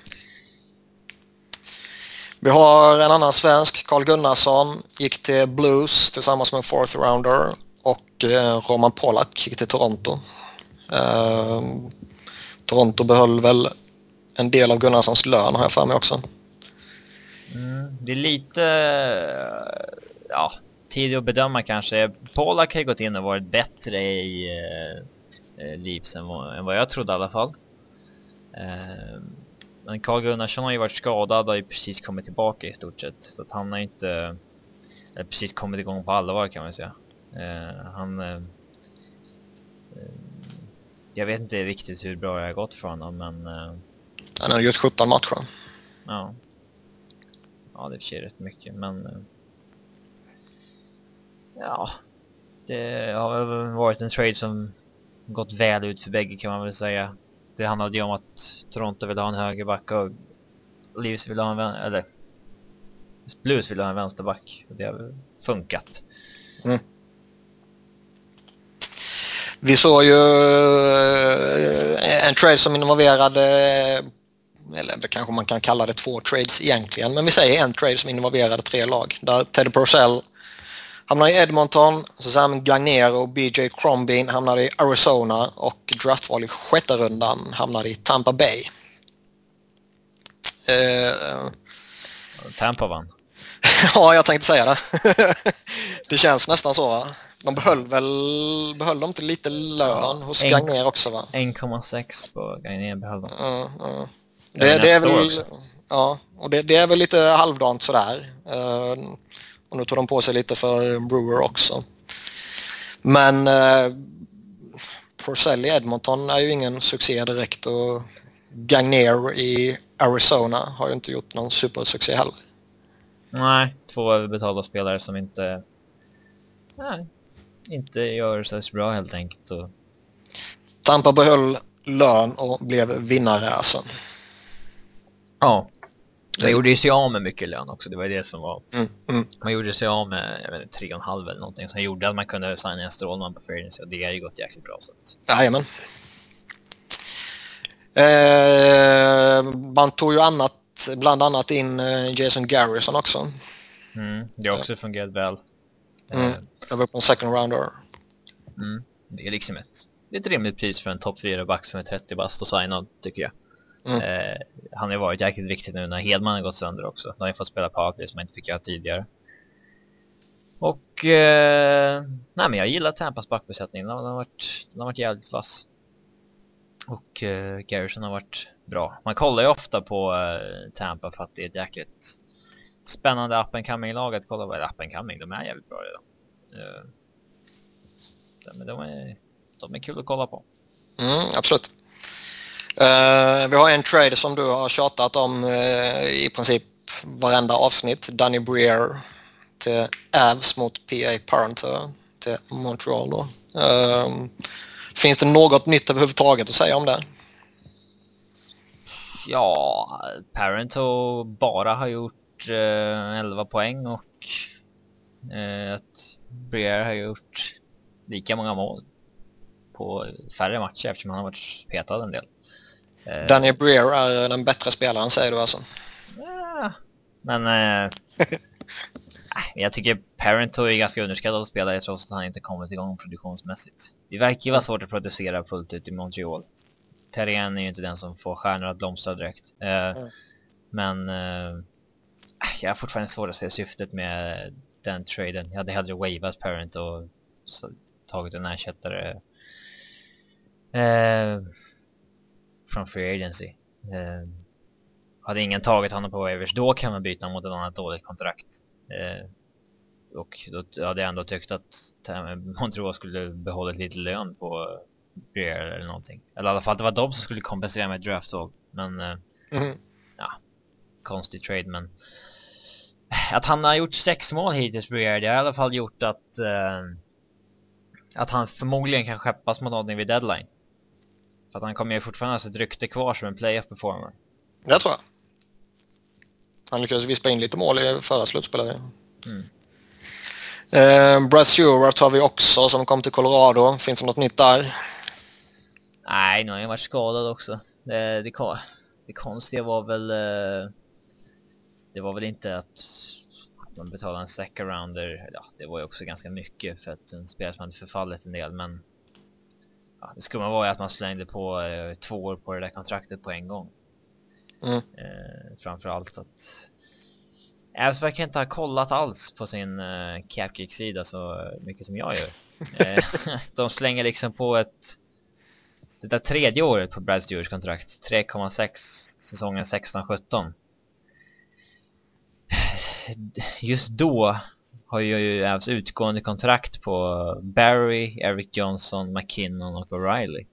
Vi har en annan svensk, Carl Gunnarsson, gick till Blues tillsammans med en fourth rounder och eh, Roman Polak gick till Toronto. Ehm, Toronto behöll väl en del av Gunnarssons lön har jag för mig också. Mm, det är lite, eh, ja, tidigt att bedöma kanske. Polak har ju gått in och varit bättre i eh, eh, Leafs än vad, än vad jag trodde i alla fall. Eh, men Carl Gunnarsson har ju varit skadad och har ju precis kommit tillbaka i stort sett. Så att han har ju inte eh, precis kommit igång på allvar kan man säga. Ehm, eh, han... Jag vet inte riktigt hur bra det har gått för honom men... Eh, han har gjort 17 matcher. Ja. Ja, det är rätt mycket, men... Eh, ja. Det har varit en trade som gått väl ut för bägge kan man väl säga. Det handlade ju om att Toronto ville ha en högerback och Leafs ville ha en vän eller Blues ville ha en vänsterback. Och det har funkat. Mm. Vi såg ju eh, en trade som involverade eller kanske man kan kalla det två trades egentligen, men vi säger en trade som involverade tre lag. Där Teddy Purcell hamnade i Edmonton, Sam Gagner och BJ Crombin hamnade i Arizona och draftval i sjätte rundan hamnade i Tampa Bay. Uh, Tampa vann. ja, jag tänkte säga det. det känns nästan så va? De behöll väl, behöll de inte lite lön hos Gagner också va? 1,6 på Gagner behöll de. Uh, uh. Det, det är väl, ja, och det, det, är väl lite halvdant sådär. Uh, och nu tog de på sig lite för Brewer också. Men uh, Purcell i Edmonton är ju ingen succé direkt och Gagner i Arizona har ju inte gjort någon supersuccé heller. Nej, två överbetalda spelare som inte... Nej, inte gör så bra helt enkelt. Och... Tampa behöll lön och blev vinnare alltså. Ja. Man gjorde sig av med mycket lön också, det var det som var... Mm, mm. Man gjorde sig av med, jag vet inte, tre och en halv eller någonting som gjorde att man kunde signa en Strålman på Fairness och det har ju gått jäkligt bra. Så att... Jajamän. Eh, man tog ju annat, bland annat in eh, Jason Garrison också. Mm, det har också fungerat väl. Mm, eh, över på en second rounder. Mm, det är liksom ett, ett rimligt pris för en topp 4-back som är 30 bast och signad, tycker jag. Mm. Eh, han har varit jäkligt viktig nu när Hedman har gått sönder också. De har ju fått spela powerplay som man inte fick göra tidigare. Och... Eh, nej men jag gillar Tampas backbesättning. Den har varit, den har varit jävligt vass. Och eh, Garrison har varit bra. Man kollar ju ofta på eh, Tampa för att det är ett jäkligt spännande up and coming lag att kolla vad up and coming. De är jävligt bra redan. Eh, men de är, de är kul att kolla på. Mm, absolut. Uh, vi har en trade som du har tjatat om uh, i princip varenda avsnitt. Danny Breer till Avs mot PA Parenter till Montreal då. Uh, finns det något nytt överhuvudtaget att säga om det? Ja, Parento bara har gjort 11 poäng och att Breer har gjort lika många mål på färre matcher eftersom han har varit petad en del. Eh, Danny Breer är den bättre spelaren säger du alltså? Ja, men... Eh, jag tycker Parento är ganska underskattad spelare trots att han inte kommit igång produktionsmässigt. Det verkar ju vara svårt att producera fullt ut i Montreal. Terrien är ju inte den som får stjärnor att blomstra direkt. Eh, mm. Men... Eh, jag har fortfarande svårt att se syftet med den traden. Jag hade hellre wavat Parent och tagit en ersättare. Eh, från Free Agency. Eh, hade ingen tagit honom på waivers, då kan man byta mot ett annat dåligt kontrakt. Eh, och då hade jag ändå tyckt att Montreal skulle behålla lite lön på Brier eller någonting. Eller i alla fall det var de som skulle kompensera med draftval. Men, eh, mm. ja, konstig trade men att han har gjort sex mål hittills Brier, det har i alla fall gjort att eh, att han förmodligen kan skeppas mot någonting vid deadline. För att han kommer ju fortfarande ha sitt rykte kvar som en playoff performer. Det tror jag. Han lyckades vispa in lite mål i förra slutspelet. Mm. Eh, Brad Stewart har vi också som kom till Colorado. Finns det något nytt där? Nej, nu har han varit skadad också. Det, det, det konstiga var väl... Eh, det var väl inte att man betalade en second rounder. Ja, det var ju också ganska mycket för att en spelare som hade förfallit en del, men... Ja, det skulle man vara att man slängde på eh, två år på det där kontraktet på en gång. Mm. Eh, framförallt att Även verkar inte ha kollat alls på sin uh, Capkick-sida så mycket som jag gör. Eh, de slänger liksom på ett... Det där tredje året på Brad Stewarts kontrakt. 3,6 säsongen 16-17. Just då har ju Ävs utgående kontrakt på Barry, Eric Johnson, McKinnon och O'Reilly.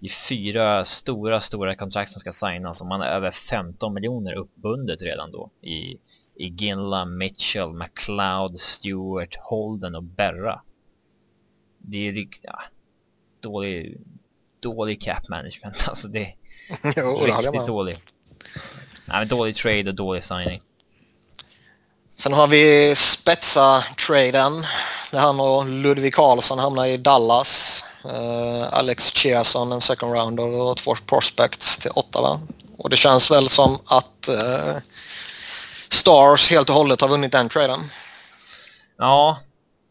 Det är fyra stora, stora kontrakt som ska signas och man har över 15 miljoner uppbundet redan då i Iginla, Mitchell, McLeod, Stewart, Holden och Berra. Det är riktigt, ja, dålig, dålig cap management. Alltså det är jo, riktigt dålig. Nej, dålig trade och dålig signing. Sen har vi spetsa-traden. Det här med Ludvig Karlsson hamnar i Dallas. Uh, Alex Chiasson en second rounder och två prospects till Ottawa. Och det känns väl som att uh, Stars helt och hållet har vunnit den traden. Ja,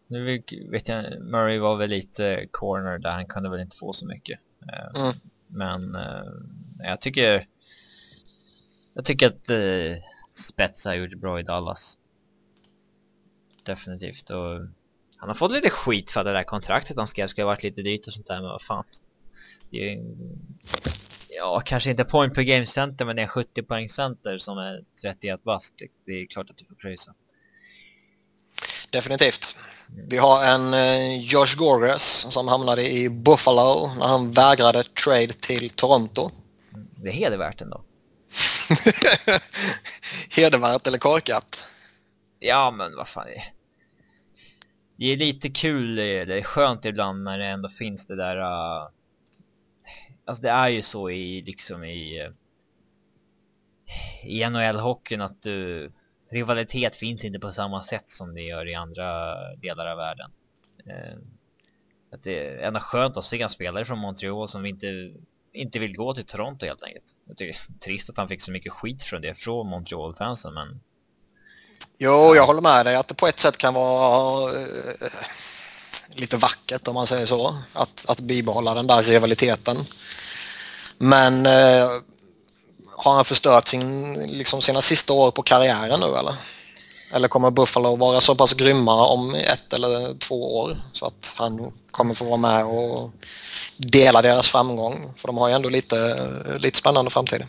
nu vet jag, Murray var väl lite corner där, han kunde väl inte få så mycket. Eh, mm. Men uh, jag tycker jag tycker att uh, Spets har gjort bra i Dallas. Definitivt. Och han har fått lite skit för det där kontraktet han skrev ska ha varit lite dyrt och sånt där, men vad fan. Det är ja, kanske inte point per game center, men det är en 70 poäng center som är 31 bast. Det är klart att du får pröjsa. Definitivt. Vi har en eh, Josh Gorges som hamnade i Buffalo när han vägrade trade till Toronto. Det är hedervärt ändå. hedervärt eller korkat? Ja, men vad fan. Det är lite kul, det är skönt ibland när det ändå finns det där... Uh alltså det är ju så i liksom i äh, i NHL-hockeyn att du rivalitet finns inte på samma sätt som det gör i andra delar av världen. Uh, att det är ändå skönt att se en spelare från Montreal som inte, inte vill gå till Toronto helt enkelt. Jag tycker det är trist att han fick så mycket skit från det från Montreal-fansen men... Jo, jag håller med dig att det på ett sätt kan vara eh, lite vackert om man säger så. Att, att bibehålla den där rivaliteten. Men eh, har han förstört sin, liksom sina sista år på karriären nu eller? Eller kommer Buffalo vara så pass grymma om ett eller två år så att han kommer få vara med och dela deras framgång? För de har ju ändå lite, lite spännande framtid.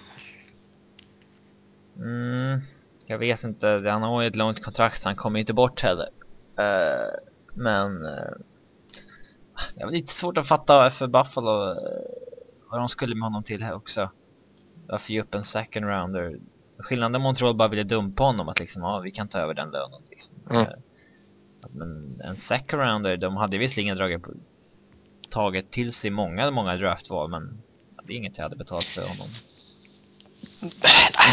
Mm, jag vet inte, han har ju ett långt kontrakt, han kommer inte bort heller. Uh, men uh, det är lite svårt att fatta för Buffalo uh, vad de skulle med honom till här också. Varför ge upp en second rounder? Skillnaden Montreal bara ville dumpa honom att liksom, ja vi kan ta över den lönen liksom. Mm. Eh, men en second rounder, de hade visserligen dragit på, tagit till sig många, många draftval men det är inget jag hade betalat för honom.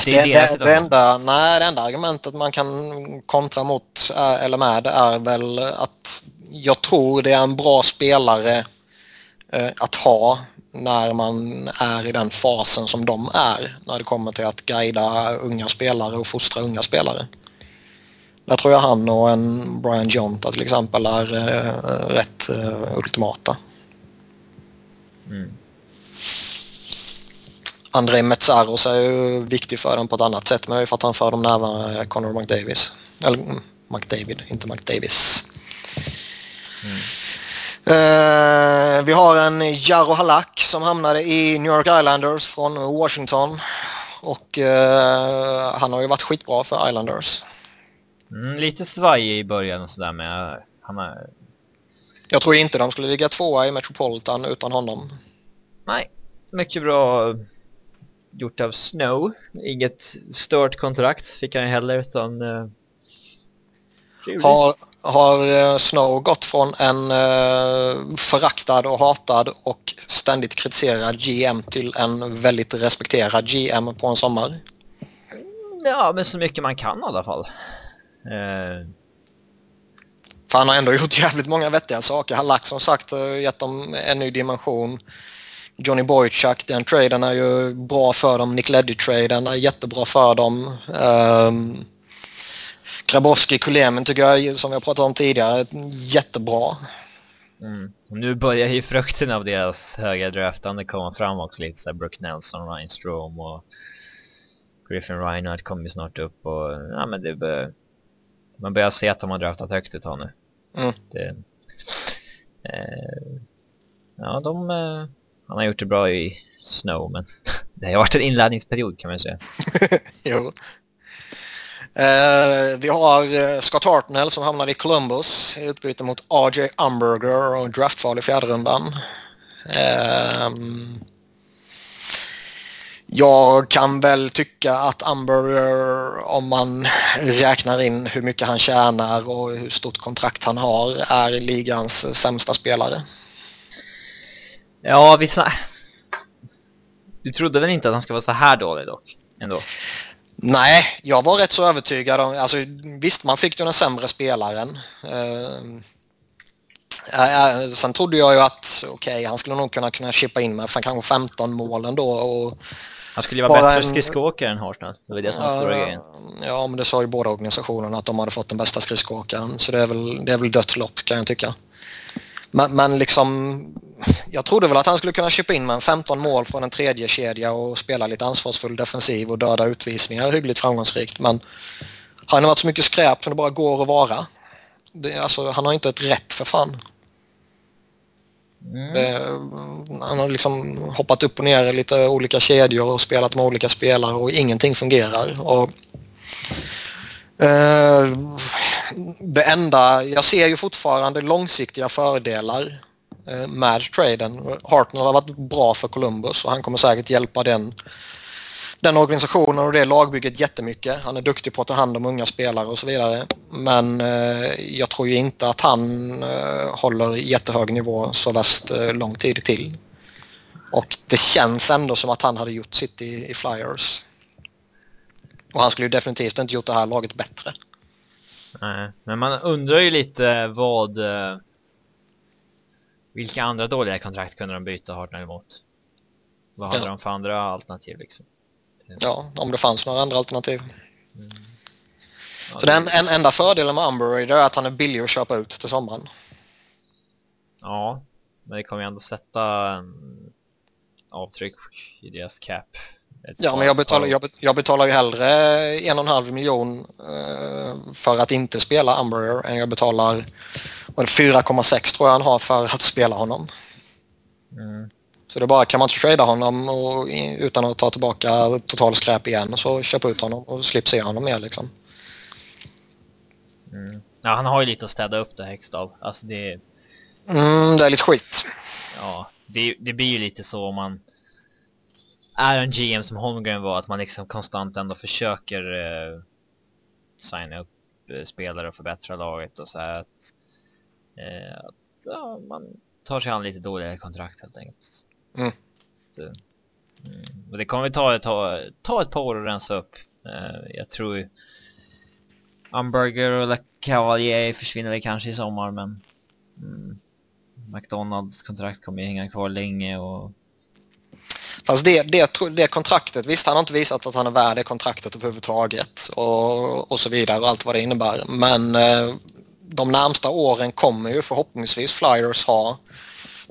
Det, det, det, det, enda, nej, det enda argumentet man kan kontra mot eller med är väl att jag tror det är en bra spelare eh, att ha när man är i den fasen som de är när det kommer till att guida unga spelare och fostra unga spelare. Där tror jag han och en Brian Jonta till exempel är eh, rätt eh, ultimata. Mm. Andrei Metsaros är ju viktig för dem på ett annat sätt men det är för att han för dem närmare Connor McDavis. Eller mm, McDavid, inte McDavis. Mm. Uh, vi har en Jaro Halak som hamnade i New York Islanders från Washington. Och uh, han har ju varit skitbra för Islanders. Mm, lite svajig i början och sådär men han har... Jag tror inte de skulle ligga tvåa i Metropolitan utan honom. Nej, mycket bra gjort av Snow. Inget stört kontrakt fick han heller utan... Uh, har, har eh, Snow gått från en uh, föraktad och hatad och ständigt kritiserad GM till en väldigt respekterad GM på en sommar? Ja, men så mycket man kan i alla fall. Eh, För han har ändå gjort jävligt många vettiga saker. Han lagt som sagt och gett dem en ny dimension. Johnny Boychuk, den traden är ju bra för dem. Nick Leddy-traden är jättebra för dem. Um, Grabowski, Kulemin tycker jag, som har pratat om tidigare, jättebra. mm. Nu börjar ju frukten av deras höga draftande komma fram också lite såhär Brooke Nelson, Ryan Strom och Griffin Reinhardt kommer ju snart upp och ja men det bör, man börjar se att de har draftat högt ett tag nu. Mm. Det, eh, ja de, eh, han har gjort det bra i Snow men det har varit en inlärningsperiod kan man säga. jo. Eh, vi har eh, Scott Hartnell som hamnade i Columbus i utbyte mot RJ Umberger och draftval i fjärde rundan. Ehm, jag kan väl tycka att Umberger, om man räknar in hur mycket han tjänar och hur stort kontrakt han har, är ligans sämsta spelare. Ja, vi sna- Du trodde väl inte att han ska vara så här dålig dock? Ändå. Nej, jag var rätt så övertygad om... Alltså, visst, man fick ju den sämre spelaren. Uh, sen trodde jag ju att okej, okay, han skulle nog kunna, kunna chippa in med för kanske 15 mål ändå. Och han skulle ju vara bättre en... skridskoåkare än Hartnell. Det var det som var uh, stora grejen. Ja, men det sa ju båda organisationerna att de hade fått den bästa skridskoåkaren. Så det är väl, det är väl dött lopp kan jag tycka. Men, men liksom, jag trodde väl att han skulle kunna chippa in med en 15 mål från en tredje kedja och spela lite ansvarsfull defensiv och döda utvisningar hyggligt framgångsrikt. Men han har varit så mycket skräp som det bara går att vara. Det, alltså, han har inte ett rätt för fan. Mm. Det, han har liksom hoppat upp och ner i lite olika kedjor och spelat med olika spelare och ingenting fungerar. Och, eh, det enda, jag ser ju fortfarande långsiktiga fördelar eh, med traden. Hartnell har varit bra för Columbus och han kommer säkert hjälpa den, den organisationen och det lagbygget jättemycket. Han är duktig på att ta hand om unga spelare och så vidare. Men eh, jag tror ju inte att han eh, håller jättehög nivå så värst lång tid till. Och det känns ändå som att han hade gjort sitt i, i Flyers. Och han skulle ju definitivt inte gjort det här laget bättre. Nej, men man undrar ju lite vad... eh, Vilka andra dåliga kontrakt kunde de byta Hartnell emot? Vad hade Ja. de för andra alternativ liksom? Ja, om det fanns några andra alternativ. Ja, Så den en, enda fördelen med Umber är att han är billig att köpa ut till sommaren. Ja, men det kommer ju ändå sätta en avtryck i deras cap. Ja, men jag betalar, jag, jag betalar ju hellre en och en halv miljon eh, för att inte spela Umber än jag betalar vad är det, 4,6 tror jag han har för att spela honom. Mm. Så det är bara, kan man inte trada honom och, utan att ta tillbaka total skräp igen så köp ut honom och slipp se honom mer liksom. Mm. Ja, han har ju lite att städa upp det Hextall. Alltså det, Mm, det är lite skit. ja, det, det blir ju lite så om man är en GM som Holmgren var, att man liksom konstant ändå försöker eh, signa upp eh, spelare och förbättra laget och så här att, eh, att ja, man tar sig an lite dåliga kontrakt helt enkelt. Mm. Så, mm. Och det kommer ta, ta, ta ett par år att rensa upp. Eh, jag tror ju Hamburger och Cavalier försvinner väl kanske i sommar men mm, McDonalds kontrakt kommer ju hänga kvar länge och Fast det, det, det kontraktet, visst han har inte visat att han är värd det kontraktet överhuvudtaget och, och så vidare och allt vad det innebär. Men eh, de närmsta åren kommer ju förhoppningsvis Flyers ha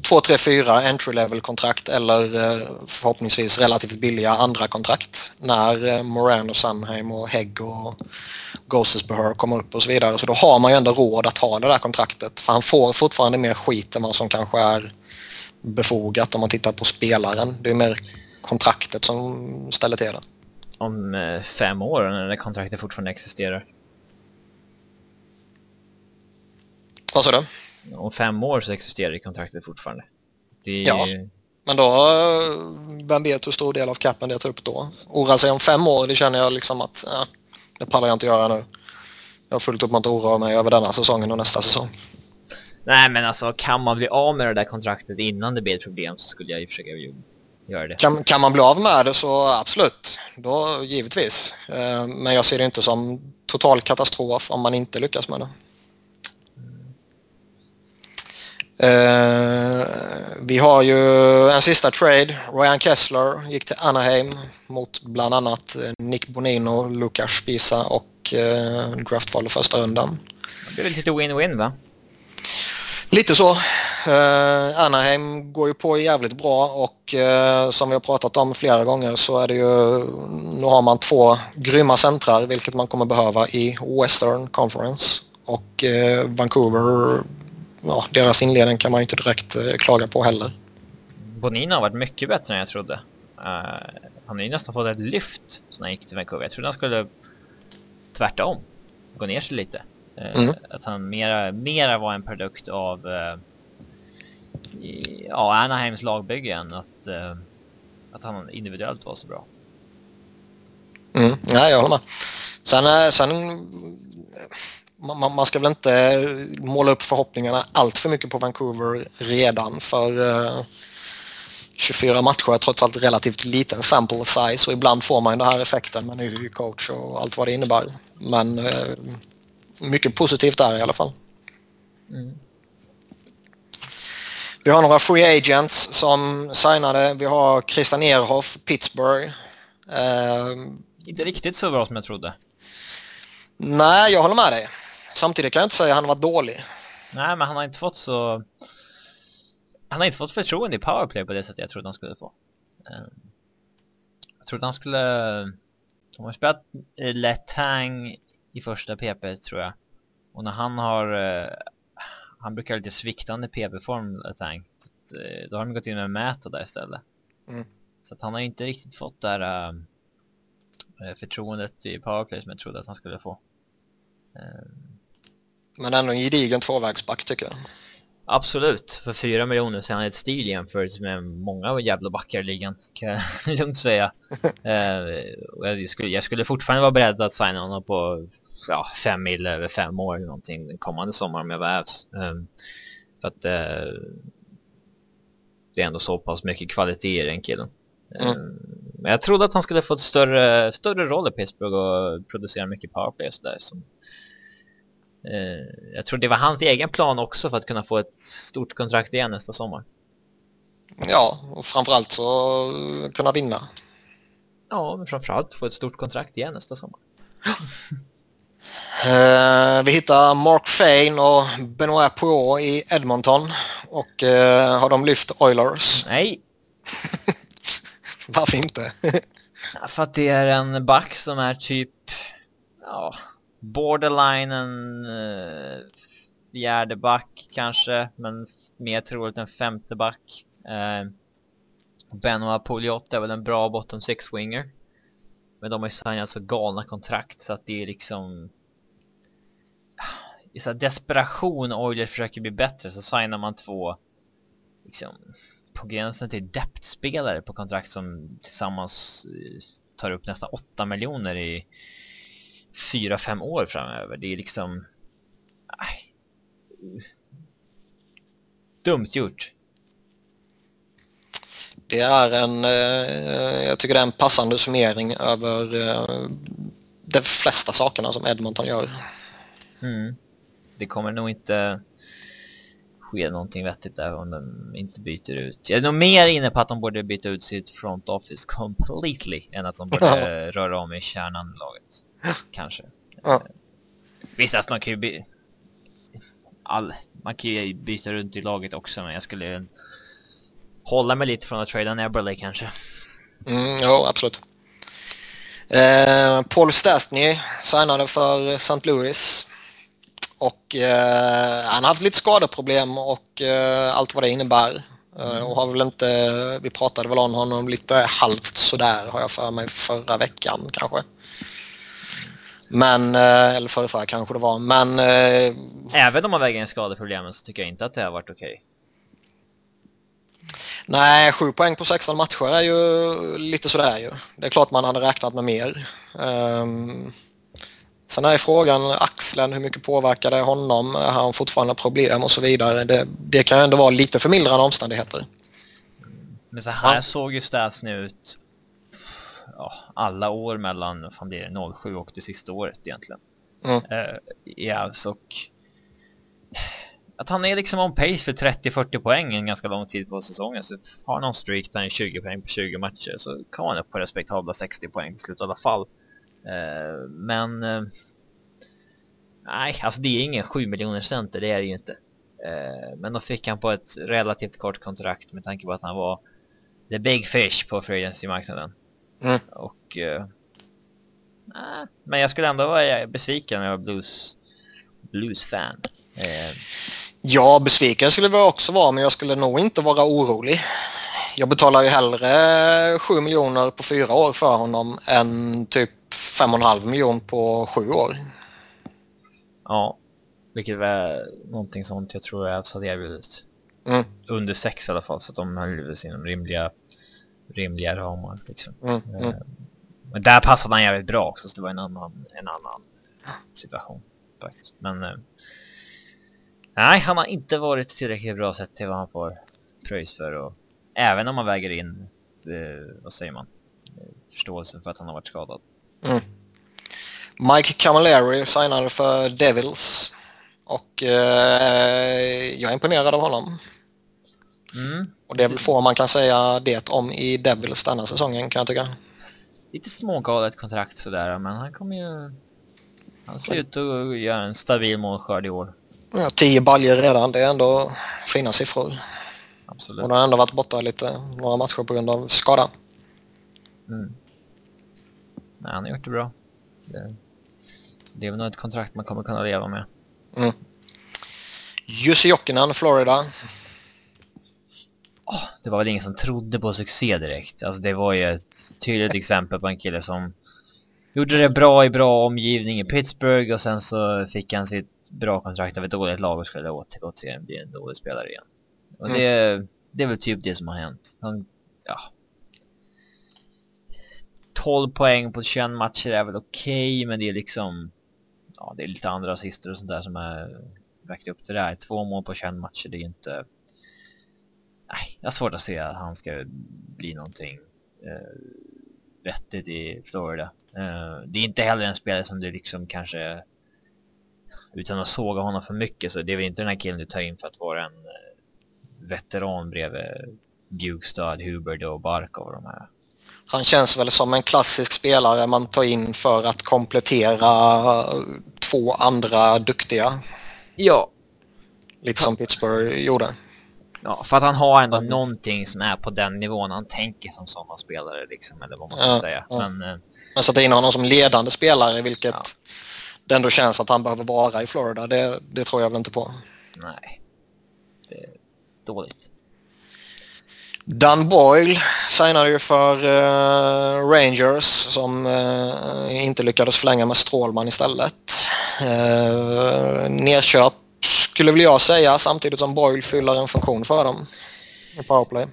2, 3, 4 entry level kontrakt eller eh, förhoppningsvis relativt billiga andra kontrakt när eh, Moran och Sunheim och Hägg och Gosesbehör kommer upp och så vidare. Så då har man ju ändå råd att ha det där kontraktet för han får fortfarande mer skit än vad som kanske är befogat om man tittar på spelaren. Det är mer kontraktet som ställer till det. om eh, fem år när kontraktet fortfarande existerar. Vad sa du? Om fem år så existerar kontraktet fortfarande. Det Ja. Men då, eh, vem vet hur stor del av capen det tar upp då? Oroa sig om fem år, det känner jag liksom att ja, det pallar jag inte göra nu. Jag har fullt upp med att oroa mig över denna säsongen och nästa säsong. Nej men alltså kan man bli av med det där kontraktet innan det blir ett problem så skulle jag ju försöka göra det. Kan, kan man bli av med det så absolut, då givetvis. Eh, men jag ser det inte som total katastrof om man inte lyckas med det. Eh, vi har ju en sista trade. Ryan Kessler gick till Anaheim mot bland annat Nick Bonino, Lukas Spisa och eh, draftval i första rundan. Det väl lite win-win va? Lite så. Uh, Anaheim går ju på jävligt bra och uh, som vi har pratat om flera gånger så är det ju, nu har man två grymma centrar vilket man kommer behöva i Western Conference och uh, Vancouver, ja deras inledning kan man ju inte direkt klaga på heller. Bonino har varit mycket bättre än jag trodde. han har ju nästan fått ett lyft sen han gick till Vancouver. Jag trodde han skulle tvärtom, gå ner sig lite. Mm. Att han mera, mera var en produkt av ja, Anaheims lagbygge än att, uh, att han individuellt var så bra. Mm, nej, jag håller med. Sen, eh, sen man, man ska väl inte måla upp förhoppningarna allt för mycket på Vancouver redan för uh, 24 matcher är trots allt relativt liten sample size och ibland får man den här effekten med ny coach och allt vad det innebär. Men mycket positivt där i alla fall. Mm. Vi har några free agents som signade. Vi har Christian Ehrhoff, Pittsburgh. Uh, inte riktigt så bra som jag trodde. Nej, jag håller med dig. Samtidigt kan jag inte säga att han var dålig. Nej, men han har inte fått så... Han har inte fått förtroende i powerplay på det sättet jag trodde han skulle få. Uh, jag trodde han skulle... De har spelat Letang i första PP tror jag. Och när han har uh, han brukar ha lite sviktande PB-form Letang. Eh, då har de gått in med Mäta där istället. Mm. Så att han har inte riktigt fått det här äh, förtroendet i powerplay som jag trodde att han skulle få. Äh. Men ändå en gedigen tvåvägsback tycker jag. Absolut, för fyra miljoner så är han ett stil jämfört med många jävla backar i ligan, kan jag lugnt säga. uh, jag, skulle, jag skulle fortfarande vara beredd att signa honom på ja, fem mil över fem år eller någonting kommande sommar om jag vävs. Um, för att uh, det är ändå så pass mycket kvalitet i den killen. Mm. Um, men jag trodde att han skulle få ett större, större roll i Pittsburgh och producera mycket powerplay och sådär. Som, uh, jag tror det var hans egen plan också för att kunna få ett stort kontrakt igen nästa sommar. Ja, och framförallt så kunna vinna. Ja, men framförallt få ett stort kontrakt igen nästa sommar. Uh, vi hittar Mark Fane och Benoit Poirot i Edmonton. Och uh, har de lyft Oilers? Nej. Varför inte? För att det är en back som är typ ja, borderline en uh, fjärde back kanske, men mer troligt en femte back. Uh, Benoit Pouliot är väl en bra bottom six winger. Men de har ju signat så galna kontrakt så att det är liksom i så desperation Oilers försöker bli bättre så signar man två liksom på gränsen till depth-spelare på kontrakt som tillsammans eh, tar upp nästan 8 miljoner i 4-5 år framöver. Det är liksom... Nej. Dumt gjort. Det är en, eh, jag tycker det är en passande summering över eh, de flesta sakerna som Edmonton gör. Mm det kommer nog inte ske någonting vettigt där om de inte byter ut. Jag är nog mer inne på att de borde byta ut sitt front office completely än att de borde röra om i kärnan i laget. Kanske. Ja. Visst, alltså man kan ju by All... man kan ju byta runt i laget också, men jag skulle hålla mig lite från att trada Neberley kanske. Mm, ja, absolut. Eh, Paul Stastny signade för St. Louis och eh, han har haft lite skadeproblem och eh, allt vad det innebär. Eh, och har väl inte, vi pratade väl om honom lite halvt sådär har jag för mig förra veckan kanske. Men, eh, eller förra, förra kanske det var, men... Eh, Även om man väger in skadeproblemen så tycker jag inte att det har varit okej. Okay. Nej, sju poäng på 16 matcher är ju lite sådär ju. Det är klart man hade räknat med mer. Um, Sen är frågan axeln, hur mycket påverkar det honom? Har han fortfarande problem och så vidare? Det, det kan ju ändå vara lite förmildrande omständigheter. Men så här Ja. såg ju statsen ut ja, alla år mellan, fan blir det, 07 och det sista året egentligen. Mm. Eh, i Avs och att han är liksom on pace för 30-40 poäng en ganska lång tid på säsongen. Så har han någon streak där han är 20 poäng på 20 matcher så kan han upp på respektabla 60 poäng till slut i alla fall. Eh, men... Eh, nej, alltså det är ingen 7 miljoner center, det är det ju inte. Eh, men då fick han på ett relativt kort kontrakt med tanke på att han var the big fish på free agency-marknaden. Mm. Och... Nej, men jag skulle ändå vara besviken när jag var blues, blues-fan. Ja, besviken skulle vi också vara men jag skulle nog inte vara orolig. Jag betalar ju hellre 7 miljoner på fyra år för honom än typ 5,5 miljoner på sju år. ja, vilket var någonting sånt jag tror jag hade erbjudit. Mm, Under sex i alla fall, så att de höll sig inom rimliga, rimliga ramar liksom. mm, mm. Eh, Men där passade han jävligt bra också, så det var en annan, en annan situation faktiskt. Men... Eh, nej, han har inte varit tillräckligt bra sett till vad han får pröjs för och även om man väger in, eh, vad säger man, eh, förståelsen för att han har varit skadad. Mm. Mike Camilleri signade för Devils och eh, jag är imponerad av honom. Mm. Och det är väl få man kan säga det om i Devils denna säsongen kan jag tycka. Lite smågalet kontrakt sådär, men han kommer ju... Han ser ut att göra en stabil målskörd i år. Ja, 10 baljor redan, det är ändå fina siffror. Absolut. Och han har ändå varit borta lite, några matcher på grund av skada. Mm. Nej, han har gjort det bra. Det, det är väl nog ett kontrakt man kommer kunna leva med. Mm. Jussi Jokinen, Florida. Åh, det var väl ingen som trodde på succé direkt. Alltså det var ju ett tydligt exempel på en kille som gjorde det bra i bra omgivning i Pittsburgh och sen så fick han sitt bra kontrakt av ett dåligt lag och skulle återgå till en, bli en dålig spelare igen. Och det, det är väl typ det som har hänt. Han, ja. 12 poäng på 21 matcher är väl okej, men det är liksom... Ja, det är lite andra assister och sånt där som är väckt upp det där. Två mål på 21 matcher, det är ju inte... Nej, jag har svårt att se att han ska bli någonting eh, vettigt i Florida. Eh, det är inte heller en spelare som du liksom kanske... Utan att såga honom för mycket så det är väl inte den här killen du tar in för att vara en eh, veteran bredvid Gugstad, Hubert och Barkov och de här. Han känns väl som en klassisk spelare man tar in för att komplettera två andra duktiga. Ja. Lite som Pittsburgh gjorde. Ja, för att han har ändå Mm. någonting som är på den nivån han tänker som sådana spelare liksom, eller vad man ska Ja, säga. ja. Men eh, Men sätta in honom som ledande spelare, vilket Ja. det ändå känns att han behöver vara i Florida, det, det tror jag väl inte på. nej. Det är dåligt. Dan Boyle signade ju för eh, Rangers som eh, inte lyckades förlänga med Strålman istället. Uh, nerköp skulle väl jag säga samtidigt som Boyle fyller en funktion för dem i powerplay.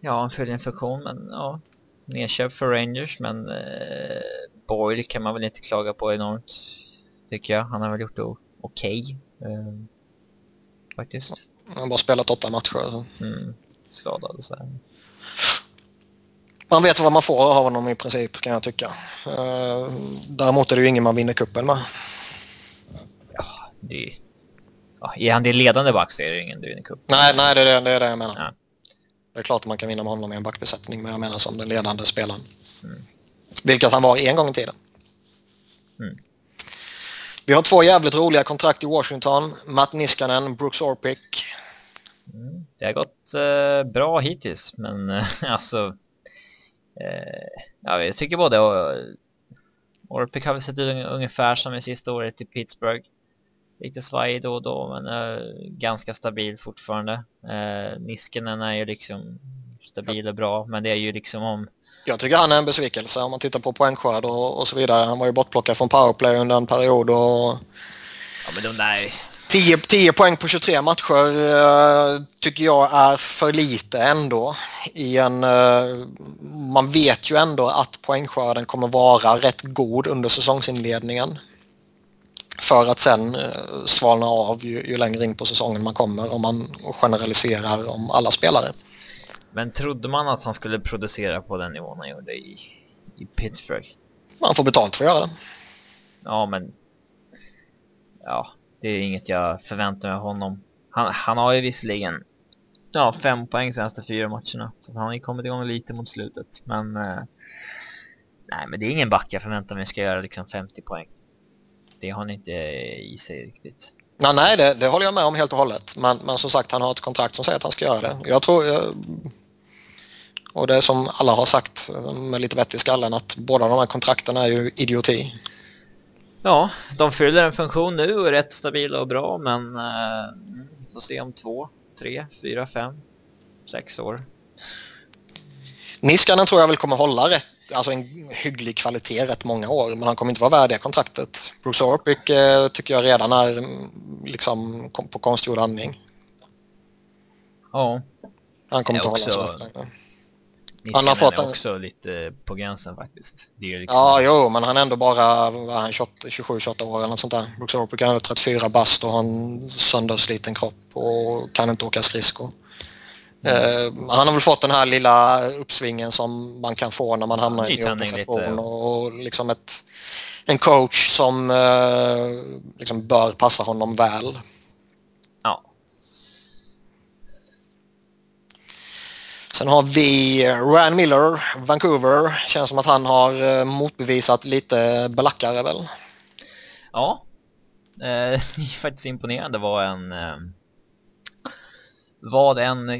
Ja, han fyller en funktion, men ja. Nedköp för Rangers, men eh, Boyle kan man väl inte klaga på enormt. Tycker jag. Han har väl gjort det okej. eh, faktiskt. Han har bara spelat åtta matcher. så. Mm, skadad så. Man vet vad man får av honom i princip kan jag tycka. Eh, däremot är det ju ingen man vinner kuppen med. Ja, det... Ja, är han det ledande back så är det ingen du vinner cup. Nej, nej det, är det, det är det jag menar. Ja. Det är klart att man kan vinna med honom i en backbesättning, men jag menar som den ledande spelaren. Vilket han var en gång i tiden. Mm. Vi har två jävligt roliga kontrakt i Washington. Matt Niskanen, Brooks Orpik. Mm, det har gått eh, bra hittills, men eh, alltså... Eh, ja, jag tycker både Orpik har väl sett ut ung- ungefär som i sista året i Pittsburgh. Lite svajig då och då, men eh, ganska stabil fortfarande. Eh, Niskanen är ju liksom stabil och bra, men det är ju liksom om... Jag tycker han är en besvikelse om man tittar på poängskörd och, och så vidare. Han var ju bortplockad från powerplay under en period och Ja, men de där... 10, 10 poäng på 23 matcher eh, tycker jag är för lite ändå. I en, eh, man vet ju ändå att poängskörden kommer vara rätt god under säsongsinledningen. För att sen eh, svalna av ju, ju längre in på säsongen man kommer om man generaliserar om alla spelare. Men trodde man att han skulle producera på den nivån han gjorde i, i Pittsburgh? Man får betalt för att göra det. Ja, men... Ja, det är inget jag förväntar mig av honom. Han, han har ju visserligen ja, fem poäng senaste fyra matcherna. Så han har ju kommit igång lite mot slutet. Men... Eh, nej, men det är ingen back jag förväntar mig ska göra liksom 50 poäng. Det har han inte i sig riktigt. Nej, nej det, det håller jag med om helt och hållet. Men, men som sagt, han har ett kontrakt som säger att han ska göra det. Jag tror... Jag, och det är som alla har sagt med lite vett i skallen att båda de här kontrakten är ju idioti. Ja, de fyller en funktion nu och är rätt stabila och bra men eh, får se om två, tre, fyra, fem, sex år. Niskanen tror jag väl kommer hålla rätt, alltså en hygglig kvalitet rätt många år men han kommer inte vara värd det kontraktet. Bruce Orpik eh, tycker jag redan är mm, liksom på konstgjord andning. Ja. Han kommer inte också... hålla så länge. Han har fått är också lite på gränsen faktiskt. Liksom... Ja, jo, men han är ändå bara 27-28 år eller något sånt där. Brooks Orpik är 34 bast och har en söndersliten kropp och kan inte åka skridskor. Mm. Uh, han har väl fått den här lilla uppsvingen som man kan få när man hamnar i en organisation och liksom ett, en coach som uh, liksom bör passa honom väl. Sen har vi Ryan Miller, Vancouver. Känns som att han har eh, motbevisat lite belackare väl? Ja, eh, faktiskt imponerande var en eh, vad en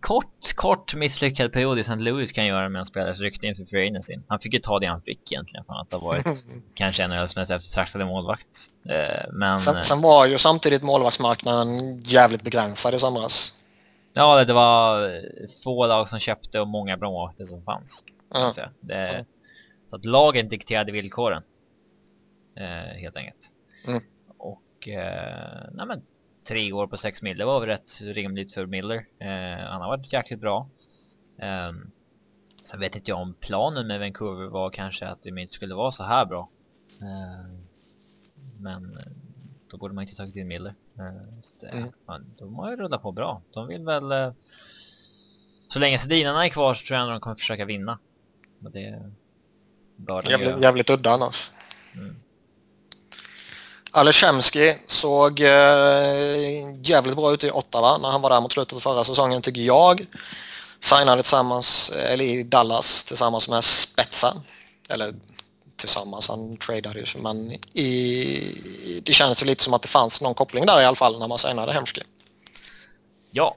kort, kort misslyckad period i St. Louis kan göra med en spelares rykte inför free agency. Han fick ju ta det han fick egentligen för att ha varit kanske en av de mest eftertraktade målvakt. Eh, men... Sen, sen, var ju samtidigt målvaktsmarknaden jävligt begränsad i somras. Ja, det var få lag som köpte och många bra målvakter som fanns. Mm. Det, mm. Så att lagen dikterade villkoren. Eh, helt enkelt. Mm. Och, eh, nej men, tre år på sex mil, det var väl rätt rimligt för Miller. Eh, han har varit jäkligt bra. Eh, sen vet inte jag om planen med Vancouver var kanske att det inte skulle vara så här bra. Eh, men då borde man inte tagit in Miller. Mm. ja, de har ju rullat på bra. De vill väl... Eh, så länge Sedinarna är kvar så tror jag att de kommer försöka vinna. Och det bör de jävligt, jävligt udda annars. Mm. Aleshemski såg eh, jävligt bra ut i Ottawa när han var där mot slutet av förra säsongen tycker jag. Signade tillsammans, eller i Dallas tillsammans med Spetsa. Eller tillsammans. Han tradade ju men i, det kändes lite som att det fanns någon koppling där i alla fall när man signade Hemski. Ja.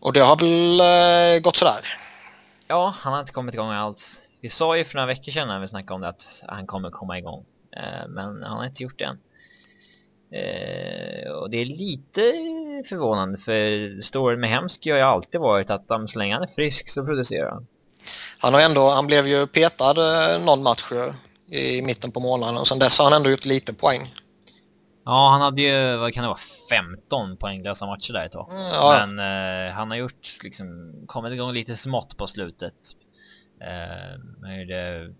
Och det har väl eh, gått sådär? Ja, han har inte kommit igång alls. Vi sa ju för några veckor sedan när vi snackade om det att han kommer komma igång. Eh, men han har inte gjort det än. Eh, och det är lite förvånande för storyn med Hemski har ju alltid varit att um, så länge han är frisk så producerar han. Han har ändå, han blev ju petad eh, någon match i mitten på månaden och sen dess har han ändå gjort lite poäng. Ja, han hade ju, vad kan det vara, 15 poänglösa matcher där ett tag. Mm, ja. Men eh, han har gjort, liksom, kommit igång lite smått på slutet. Eh, han gjorde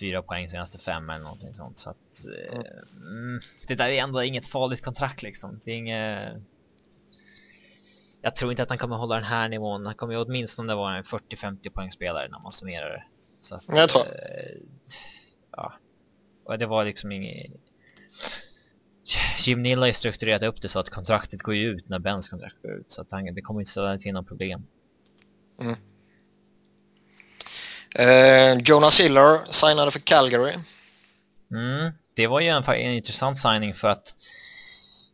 fyra poäng senaste fem eller någonting sånt. Så att, eh, mm. mm. det där är ändå inget farligt kontrakt liksom. Det är inget... Jag tror inte att han kommer hålla den här nivån. Han kommer ju åtminstone vara en 40-50 poängspelare när man summerar det. Så att, jag tror. Eh, ja. Och det var liksom inget... Jim Neal har ju strukturerat upp det så att kontraktet går ju ut när Bens kontrakt går ut. Så att han, det kommer inte ställa till några problem. Mm. Eh, Jonas Hiller signade för Calgary. Mm, det var ju en, en intressant signing för att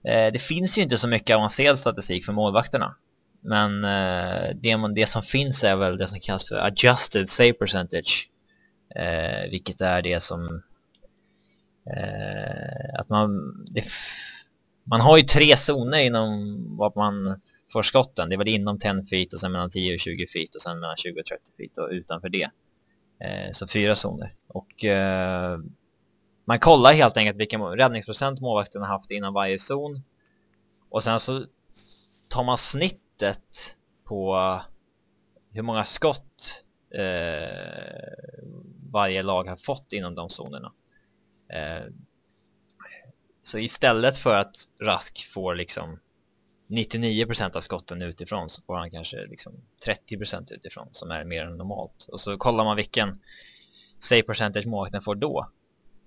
eh, det finns ju inte så mycket avancerad statistik för målvakterna. Men eh, det, det som finns är väl det som kallas för adjusted save percentage. Eh, vilket är det som... Eh, att man... Det, man har ju tre zoner inom vad man får skotten. Det är väl inom 10 feet och sen mellan 10 och 20 feet och sen mellan 20 och 30 feet och utanför det. Eh, så fyra zoner. Och eh, man kollar helt enkelt vilken räddningsprocent målvakten har haft inom varje zon. Och sen så tar man snittet på hur många skott eh, varje lag har fått inom de zonerna. Eh, så istället för att Rask får liksom 99% av skotten utifrån så får han kanske liksom 30% utifrån som är mer än normalt. Och så kollar man vilken save percentage målvakten får då.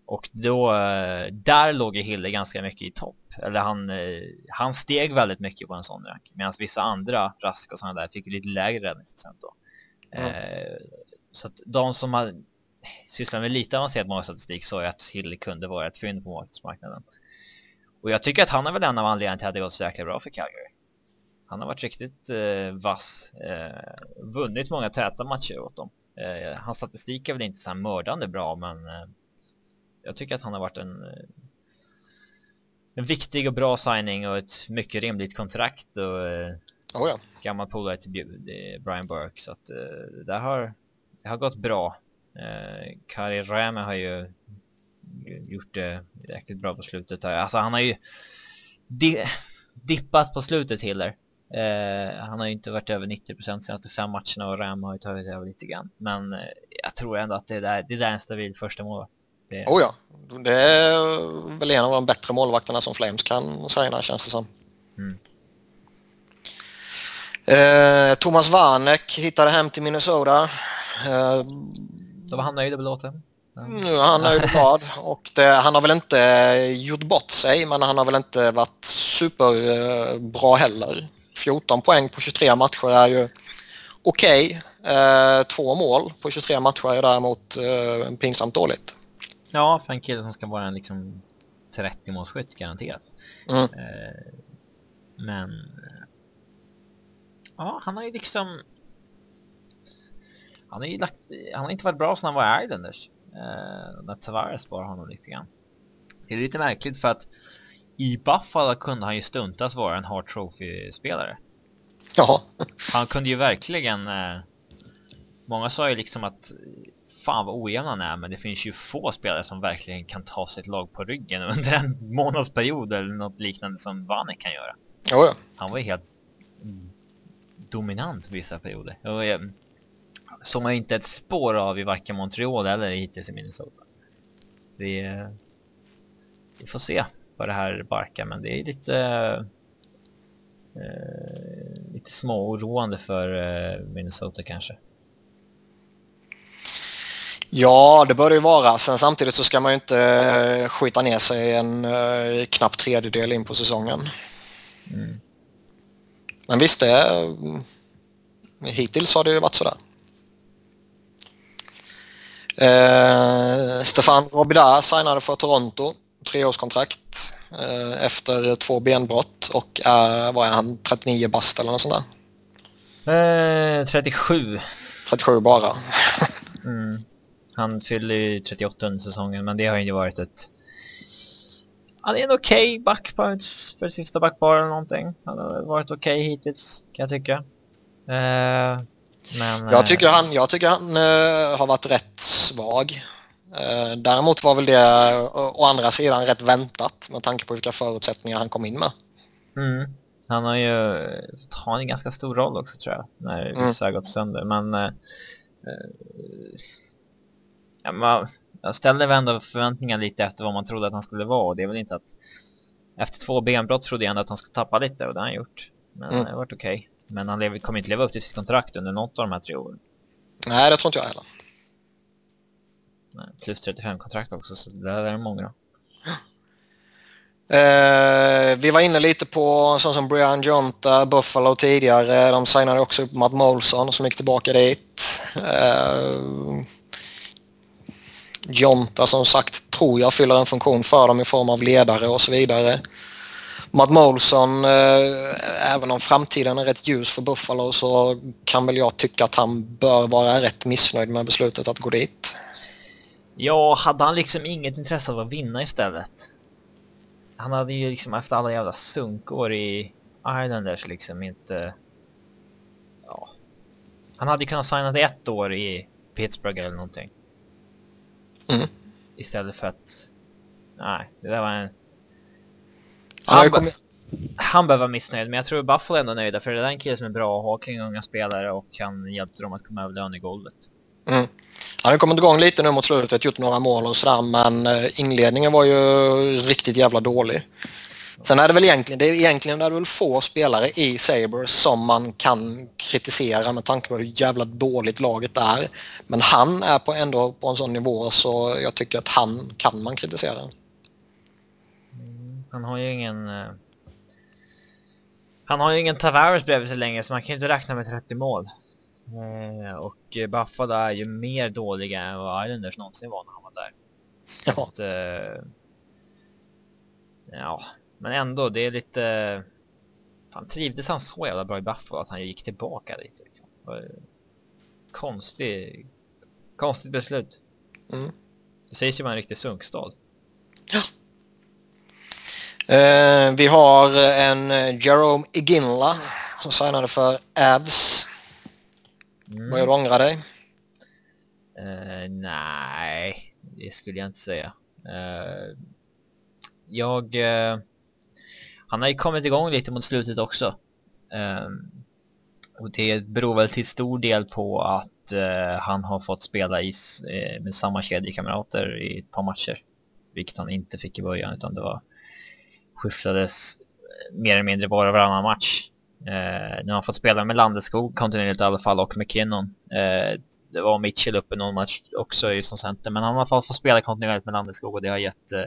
Och då, eh, där låg ju Hille ganska mycket i topp. Eller han, eh, han steg väldigt mycket på en sån rank. Medan vissa andra, Rask och sådana där, fick lite lägre räddningsprocent då. Mm. Eh, så att de som har sysslat med lite avancerad målstatistik sa ju att Hille kunde vara ett fynd på målvaktsmarknaden. Och jag tycker att han är väl en av anledningarna till att det gått så jäkla bra för Calgary. Han har varit riktigt eh, vass, eh, vunnit många täta matcher åt dem. Eh, hans statistik är väl inte så här mördande bra men eh, jag tycker att han har varit en, eh, en viktig och bra signing och ett mycket rimligt kontrakt och eh, oh ja. gammal polare till Brian Burke så att eh, det har, det har gått bra. Eh, Kari Räme har ju gjort det jäkligt bra på slutet. Alltså han har ju di dippat på slutet Hiller. Eh, han har ju inte varit över 90% senaste fem matcherna och Ram har ju tagit över lite grann. Men eh, jag tror ändå att det där, det där är en stabil första målvakt. Det... Oh ja, det är väl en av de bättre målvakterna som Flames kan signa känns det som. Mm. Eh, Thomas Warneck hittade hem till Minnesota. Eh, Då var han nöjd och belåten. Nu är han nöjd och glad och det, han har väl inte gjort bort sig men han har väl inte varit superbra heller. 14 poäng på 23 matcher är ju okej. Okay. Eh, två mål på 23 matcher är däremot eh, pinsamt dåligt. Ja, för en kille som ska vara en liksom 30-målsskytt garanterat. Mm. Eh, men... Ja, han har ju liksom... Han, har ju lagt, han har inte varit bra sedan han var i Islanders. Eh, när Tavares bara honom lite grann. Det är lite märkligt för att i Buffalo kunde han ju stuntas vara en Hart Trophy-spelare. Ja. Han kunde ju verkligen... Eh, många sa ju liksom att fan vad ojämn han är, men det finns ju få spelare som verkligen kan ta sitt lag på ryggen under en månadsperiod eller något liknande som Vanek kan göra. Oh ja. Han var ju helt dominant vissa perioder. Såg man inte ett spår av i varken Montreal eller hittills i Minnesota. Vi, vi får se vad det här barkar, men det är lite eh, lite småoroande för eh, Minnesota kanske. Ja, det bör det ju vara. Sen samtidigt så ska man ju inte eh, skita ner sig en eh, knapp tredjedel in på säsongen. Mm. Men visst, det, hittills har det ju varit sådär. Eh, Stefan Robida signade för Toronto, treårskontrakt eh, efter två benbrott och eh, vad är han, 39 bast eller något sånt där? Eh, 37. 37 bara. mm. Han fyller ju 38 under säsongen men det har ju inte varit ett... Han är en okej okay back på för sista backbar eller någonting. Han har varit okej okay hittills kan jag tycka. Eh, men, jag, tycker han, jag tycker han uh, har varit rätt svag. Uh, däremot var väl det uh, å andra sidan rätt väntat med tanke på vilka förutsättningar han kom in med. Mm. Han har ju har en ganska stor roll också tror jag, när mm. vissa har gått sönder. Men uh, ja, man, jag ställde väl ändå förväntningar lite efter vad man trodde att han skulle vara. Och det är väl inte att... Efter två benbrott trodde jag ändå att han skulle tappa lite och det har han gjort. Men mm. det har varit okej. Okay. Men han lever, kommer inte leva upp till sitt kontrakt under något av de här tre åren. Nej, det tror inte jag heller. Nej, plus 35 kontrakt också, så det där är många. Eh, vi var inne lite på sånt som Brian Jonta, Buffalo tidigare. De signade också upp Matt Molson som gick tillbaka dit. Eh, Jonta som sagt tror jag fyller en funktion för dem i form av ledare och så vidare. Matt Molson, eh, även om framtiden är rätt ljus för Buffalo så kan väl jag tycka att han bör vara rätt missnöjd med beslutet att gå dit. Ja, hade han liksom inget intresse av att vinna istället? Han hade ju liksom efter alla jävla sunkår i Islanders liksom inte... Ja. Han hade ju kunnat signa ett år i Pittsburgh eller någonting. Mm. Istället för att... Nej, det där var en han, kommit... han behöver vara missnöjd, men jag tror Buffalo är ändå nöjda för det är en kille som är bra att ha kring unga spelare och kan hjälpa dem att komma över lönegolvet. Mm. Han har kommit igång lite nu mot slutet, gjort några mål och sådär, men eh, inledningen var ju riktigt jävla dålig. Sen är det väl egentligen, det är egentligen är det väl få spelare i Sabres som man kan kritisera med tanke på hur jävla dåligt laget är. Men han är på ändå på en sån nivå så jag tycker att han kan man kritisera. Han har ju ingen... Uh... Han har ju ingen Tavares bredvid sig längre så man kan ju inte räkna med 30 mål. Uh, och Buffalo är ju mer dåliga än vad Islanders någonsin var när han var där. Ja. Att, uh... Ja, men ändå, det är lite... Fan, trivdes han så jävla bra i Buffalo att han gick tillbaka dit? Liksom. Konstig... Konstigt beslut. Mm. Det sägs ju vara en riktig sunkstad. Ja. Eh, vi har en Jerome Iginla som signade för Avs. Mm. Börjar du ångra dig? Uh, nej, det skulle jag inte säga. Uh, jag... Uh, han har ju kommit igång lite mot slutet också. Och det beror väl till stor del på att han har fått spela uh, med samma kedjekamrater i ett par matcher. Vilket han inte fick i början utan det var skiftades eh, mer eller mindre bara varannan match. Eh, nu har han fått spela med Landeskog kontinuerligt i alla fall och McKinnon. Eh, det var Mitchell uppe någon match också som center men han har i alla fall fått spela kontinuerligt med Landeskog och det har gett eh,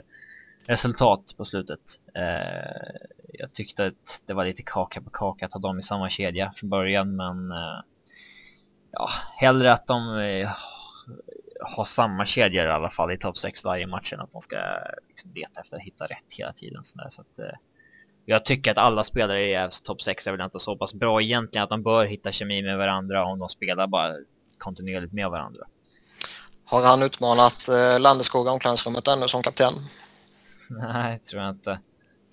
resultat på slutet. Eh, jag tyckte att det var lite kaka på kaka att ha dem i samma kedja från början men eh, ja, hellre att de har samma kedjor i alla fall i topp 6 varje match än att de ska liksom, leta efter att hitta rätt hela tiden. Så, så att, eh, jag tycker att alla spelare i topp 6 är väl inte så pass bra egentligen att de bör hitta kemi med varandra om de spelar bara kontinuerligt med varandra. Har han utmanat eh, Landeskog omklädningsrummet ännu som kapten? Nej, tror jag inte.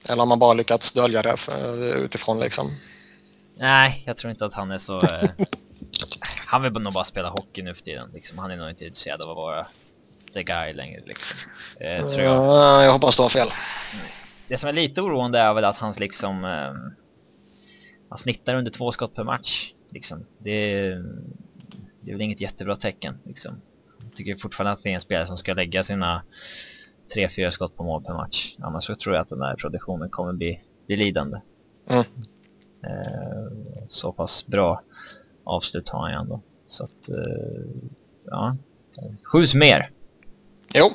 Eller har man bara lyckats dölja det för, utifrån liksom? Nej, jag tror inte att han är så... eh, han vill nog bara spela hockey nu för tiden. Liksom. Han är nog inte intresserad av att vara the guy längre. Liksom. Eh, tror jag. Uh, jag hoppas du har fel. Det som är lite oroande är väl att hans liksom... Eh, han snittar under två skott per match. Liksom. Det, det är väl inget jättebra tecken. Liksom. Jag tycker fortfarande att det är en spelare som ska lägga sina tre, fyra skott på mål per match. Annars så tror jag att den här produktionen kommer bli, bli lidande. Mm. Eh, så pass bra avslut har han ju ändå. Så att, eh, ja. Skjuts mer. Jo.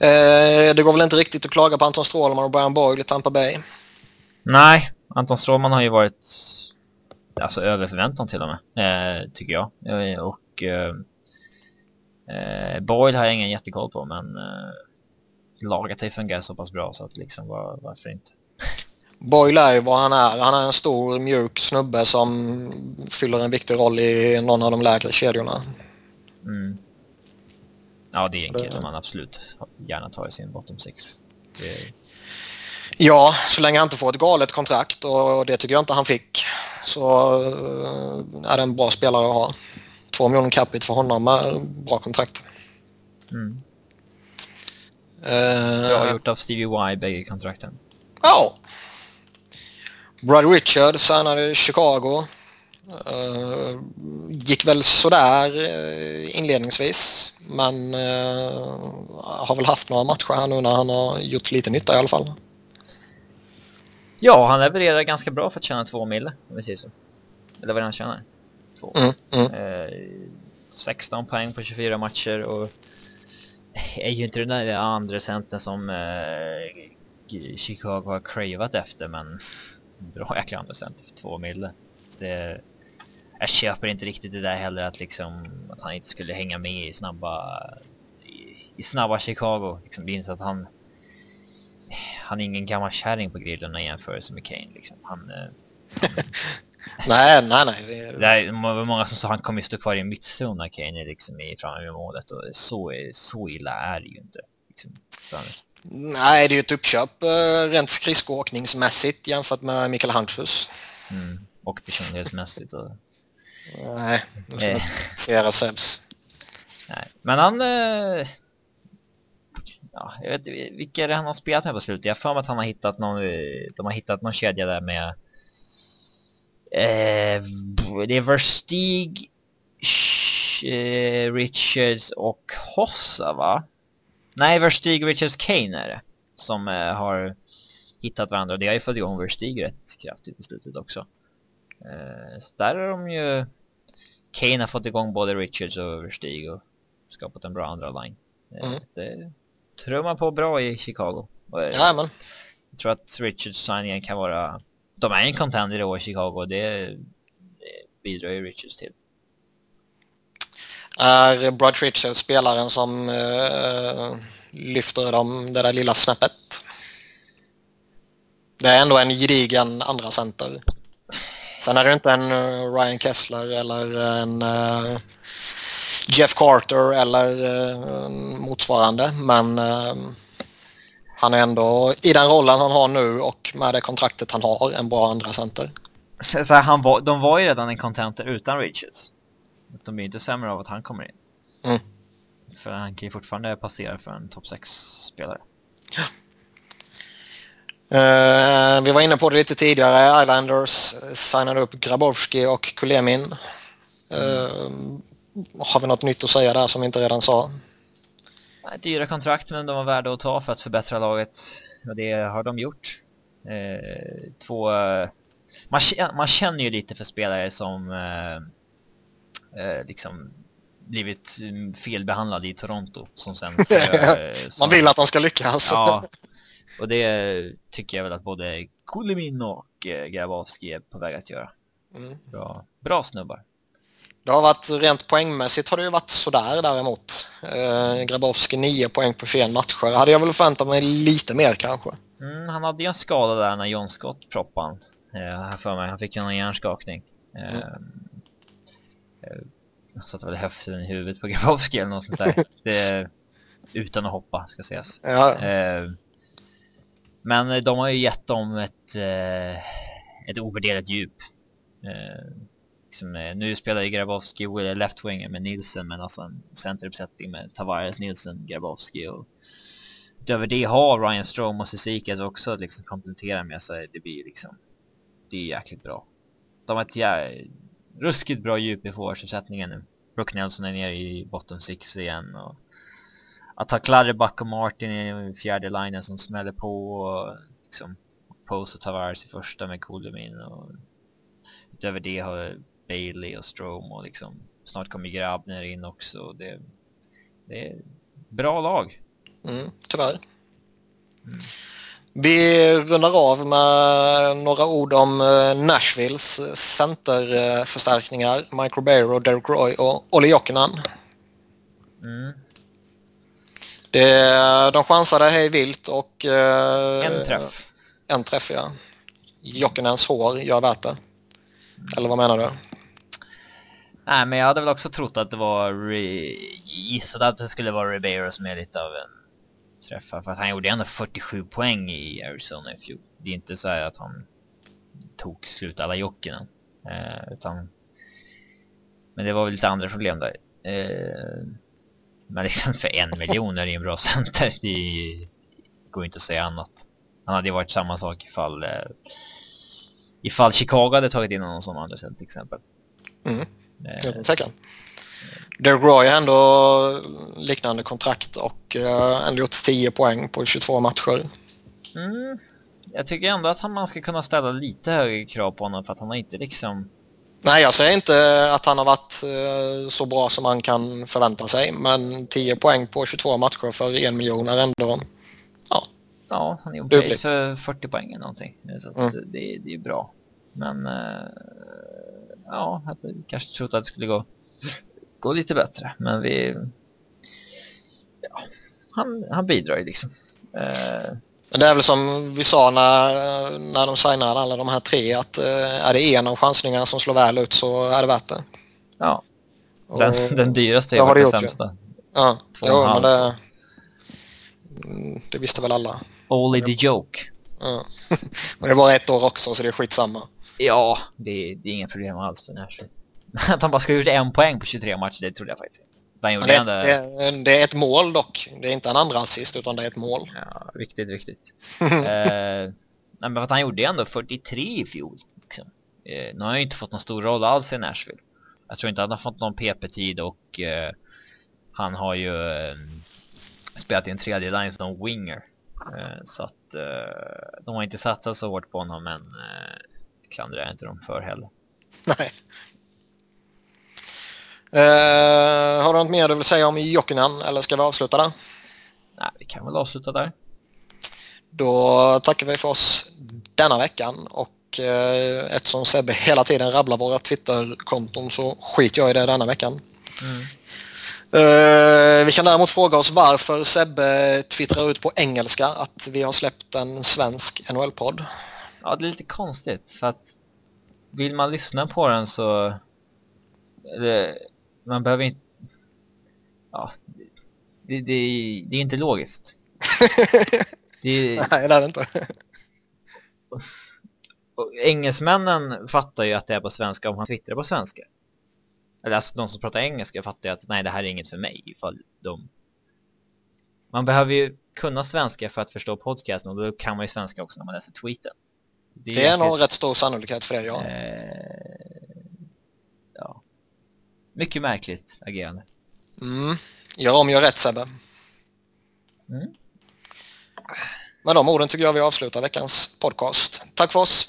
Eh, det går väl inte riktigt att klaga på Anton Strålman och Brian Boyle i Tampa Bay? Nej, Anton Strålman har ju varit alltså över förväntan till och med, eh, tycker jag. Eh, och eh, eh, Boyle har jag ingen jättekoll på, men eh, laget har ju fungerat så pass bra så att liksom var, varför inte? Boyle är ju vad han är. Han är en stor mjuk snubbe som fyller en viktig roll i någon av de lägre kedjorna. Mm. Ja, det är en kille man absolut gärna tar i sin bottom six. Det... Ja, så länge han inte får ett galet kontrakt och det tycker jag inte han fick så eh, är det en bra spelare att ha. Två miljoner capita för honom är bra kontrakt. Mm. Bra uh, gjort av Stevie Y, bägge kontrakten. Ja. Brad Richard signade Chicago. Uh, gick väl sådär uh, inledningsvis. Men uh, har väl haft några matcher här nu när han har gjort lite nytta i alla fall. Ja, han levererar ganska bra för att tjäna två säger så. Eller vad han tjänar? Två. Mm, mm. 16 poäng på 24 matcher och är ju inte den där andra centern som eh, Chicago har cravat efter men bra jäkla andra center för två mille. Det, jag köper inte riktigt det där heller att liksom att han inte skulle hänga med i snabba i, i snabba Chicago. Liksom, det inser att han han är ingen gammal kärring på grillorna i jämförelse med Kane liksom. Han, han nej, nej, nej. Det är många som sa att han kommer stå kvar i mittzon när Kane är liksom i framme vid målet och så, så illa är det ju inte. Liksom, nej, det är ju ett uppköp uh, rent skridskoåkningsmässigt jämfört med Mikael Handfus. Mm, och personlighetsmässigt. Och... Nej, nu ska eh. inte Sebs. Nej, men han... Uh... Ja, jag vet vilka är det han har spelat med på slutet? Jag har för mig att han har hittat någon, de har hittat någon kedja där med Eh, det är Verstig, eh, Richards och Hossa va? Nej, Verstig, Richards, Kane är det. Som eh, har hittat varandra och det har ju fått igång Verstig rätt kraftigt på slutet också. Eh, så där har de ju... Kane har fått igång både Richards och Verstig och skapat en bra andra line. Eh, Mm. Det trummar på bra i Chicago. Och, Ja, men. jag tror att Richards signingen kan vara... De är en contender i år i Chicago och det, det bidrar ju Richards till. Är Brad Richards spelaren som uh, lyfter dem det där lilla snäppet? Det är ändå en gedigen andra center. Sen är det inte en eh, Ryan Kessler eller en uh, Jeff Carter eller uh, motsvarande men han är ändå i den rollen han har nu och med det kontraktet han har en bra andra center. Så så här, han var, de var ju redan en contenter utan Richards. De blir inte sämre av att han kommer in. Mm. För han kan ju fortfarande passera för en topp 6-spelare. Eh, vi var inne på det lite tidigare. Islanders signade upp Grabowski och Kulemin. Eh, har vi något nytt att säga där som vi inte redan sa? Dyra kontrakt men de var värda att ta för att förbättra laget. Och det har de gjort. Eh, två... Man, man känner ju lite för spelare som eh, liksom blivit mm, felbehandlade i Toronto som sen ska, eh, som, Man vill att de ska lyckas. Ja, och det tycker jag väl att både Kulemin och eh, Grabowski är på väg att göra. Mm. Bra, bra snubbar. Det har varit rent poängmässigt har det ju varit sådär däremot. Eh, Grabowski 9 poäng på 21 matcher. Hade jag väl förväntat mig lite mer kanske. Mm, han hade ju en skada där när John Scott proppade han. Eh, för mig. Han fick ju någon hjärnskakning. Eh, Mm. Eh, han satte väl höften i huvudet på Grabowski eller något sånt där. det, utan att hoppa, ska sägas. Ja, Eh, men de har ju gett dem ett, eh, ett ovärderligt djup. Eh, liksom, eh, nu spelar ju Grabowski left winger med Nilsen men alltså en centeruppsättning med Tavares, Nilsen, Grabowski och utöver det har Ryan Strome och Cizikas också att liksom komplettera med sig. Det blir liksom, det är jäkligt bra. De har ett ruskigt bra djup i forwardsuppsättningen nu. Brook Nelson är nere i bottom six igen och att ha Kladderback och Martin i fjärde linjen som smäller på och liksom Pose och Tavares i första med Kulemin och utöver det har Bailey och Strome och liksom snart kommer Grabner in också. Det, det är bra lag. mm, tyvärr. Vi rundar av med några ord om eh, Nashvilles centerförstärkningar. Mike Ribeiro, Derek Roy och Olli Jokinen. Mm. Det, de chansade hej vilt och... eh, En träff. En träff, ja. Jokinens hår gör värt det. Eller vad menar du? Nej men jag hade väl också trott att det var Re... gissat att det skulle vara Ribeiro som är lite av en träffare för att han gjorde ändå 47 poäng i Arizona i fjol. Det är inte så här att han tog slut alla Jokinen. Eh, utan... Men det var väl lite andra problem där. Eh, men liksom för en miljon är det en bra center. Det går inte att säga annat. Han hade ju varit samma sak ifall... Eh, ifall Chicago hade tagit in honom som andra center till exempel. Mm. Eh, tvekan. Derek Roy har ändå liknande kontrakt och eh, ändå gjort 10 poäng på 22 matcher. Mm. Jag tycker ändå att han, man ska kunna ställa lite högre krav på honom för att han har inte liksom... Nej, jag säger inte att han har varit eh, så bra som man kan förvänta sig, men 10 poäng på 22 matcher för en miljon är ändå... Ja, Ja, han är pace för 40 poäng eller någonting. Så Mm. det, det är bra. Men... eh, ja, jag hade kanske trott att det skulle gå, gå lite bättre. Men vi... Ja, han, han bidrar ju liksom. Eh, det är väl som vi sa när, när de signade alla de här tre att eh, är det en av chansningarna som slår väl ut så är det värt det. ja, Och- den, den dyraste är den sämsta. Ja, jo, en men det, Mm, det visste väl alla. Only the joke. Ja. Men det var ett år också så det är skitsamma. Ja, det, det är inga problem alls för Nashville. Att han bara ha gjort en poäng på 23 matcher, det trodde jag faktiskt inte. Han Men gjorde det, är, det, det är ett mål dock. Det är inte en andra assist utan det är ett mål. Ja, viktigt, viktigt. eh, nej, men att han gjorde ändå 43 i fjol. Liksom. Eh, nu har han ju inte fått någon stor roll alls i Nashville. Jag tror inte han har fått någon PP-tid och eh, han har ju eh, spelat i en tredje line som winger. Eh, så att eh, de har inte satsat så hårt på honom men eh, klandrar jag inte dem för heller. Nej. Uh, har du något mer du vill säga om Jokinen eller ska vi avsluta där? Nej, vi kan väl avsluta där. Då tackar vi för oss denna veckan och uh, eftersom Sebbe hela tiden rabblar våra Twitterkonton så skiter jag i det denna veckan. Mm. Uh, vi kan däremot fråga oss varför Sebbe twittrar ut på engelska att vi har släppt en svensk NHL-podd. Ja, det är lite konstigt för att vill man lyssna på den så det, man behöver inte ja det, det, det är inte logiskt. det, Nej, det är det inte. engelsmännen fattar ju att det är på svenska om han twittrar på svenska. Eller alltså de som pratar engelska fattar ju att nej det här är inget för mig ifall de... Man behöver ju kunna svenska för att förstå podcasten och då kan man ju svenska också när man läser tweeten. Det är, det är nog rätt stor sannolikhet för det, ja. Eh. Mycket märkligt agerande. Mm. Gör om, gör rätt Sebbe. Mm. Med de orden tycker jag vi avslutar veckans podcast. Tack för oss!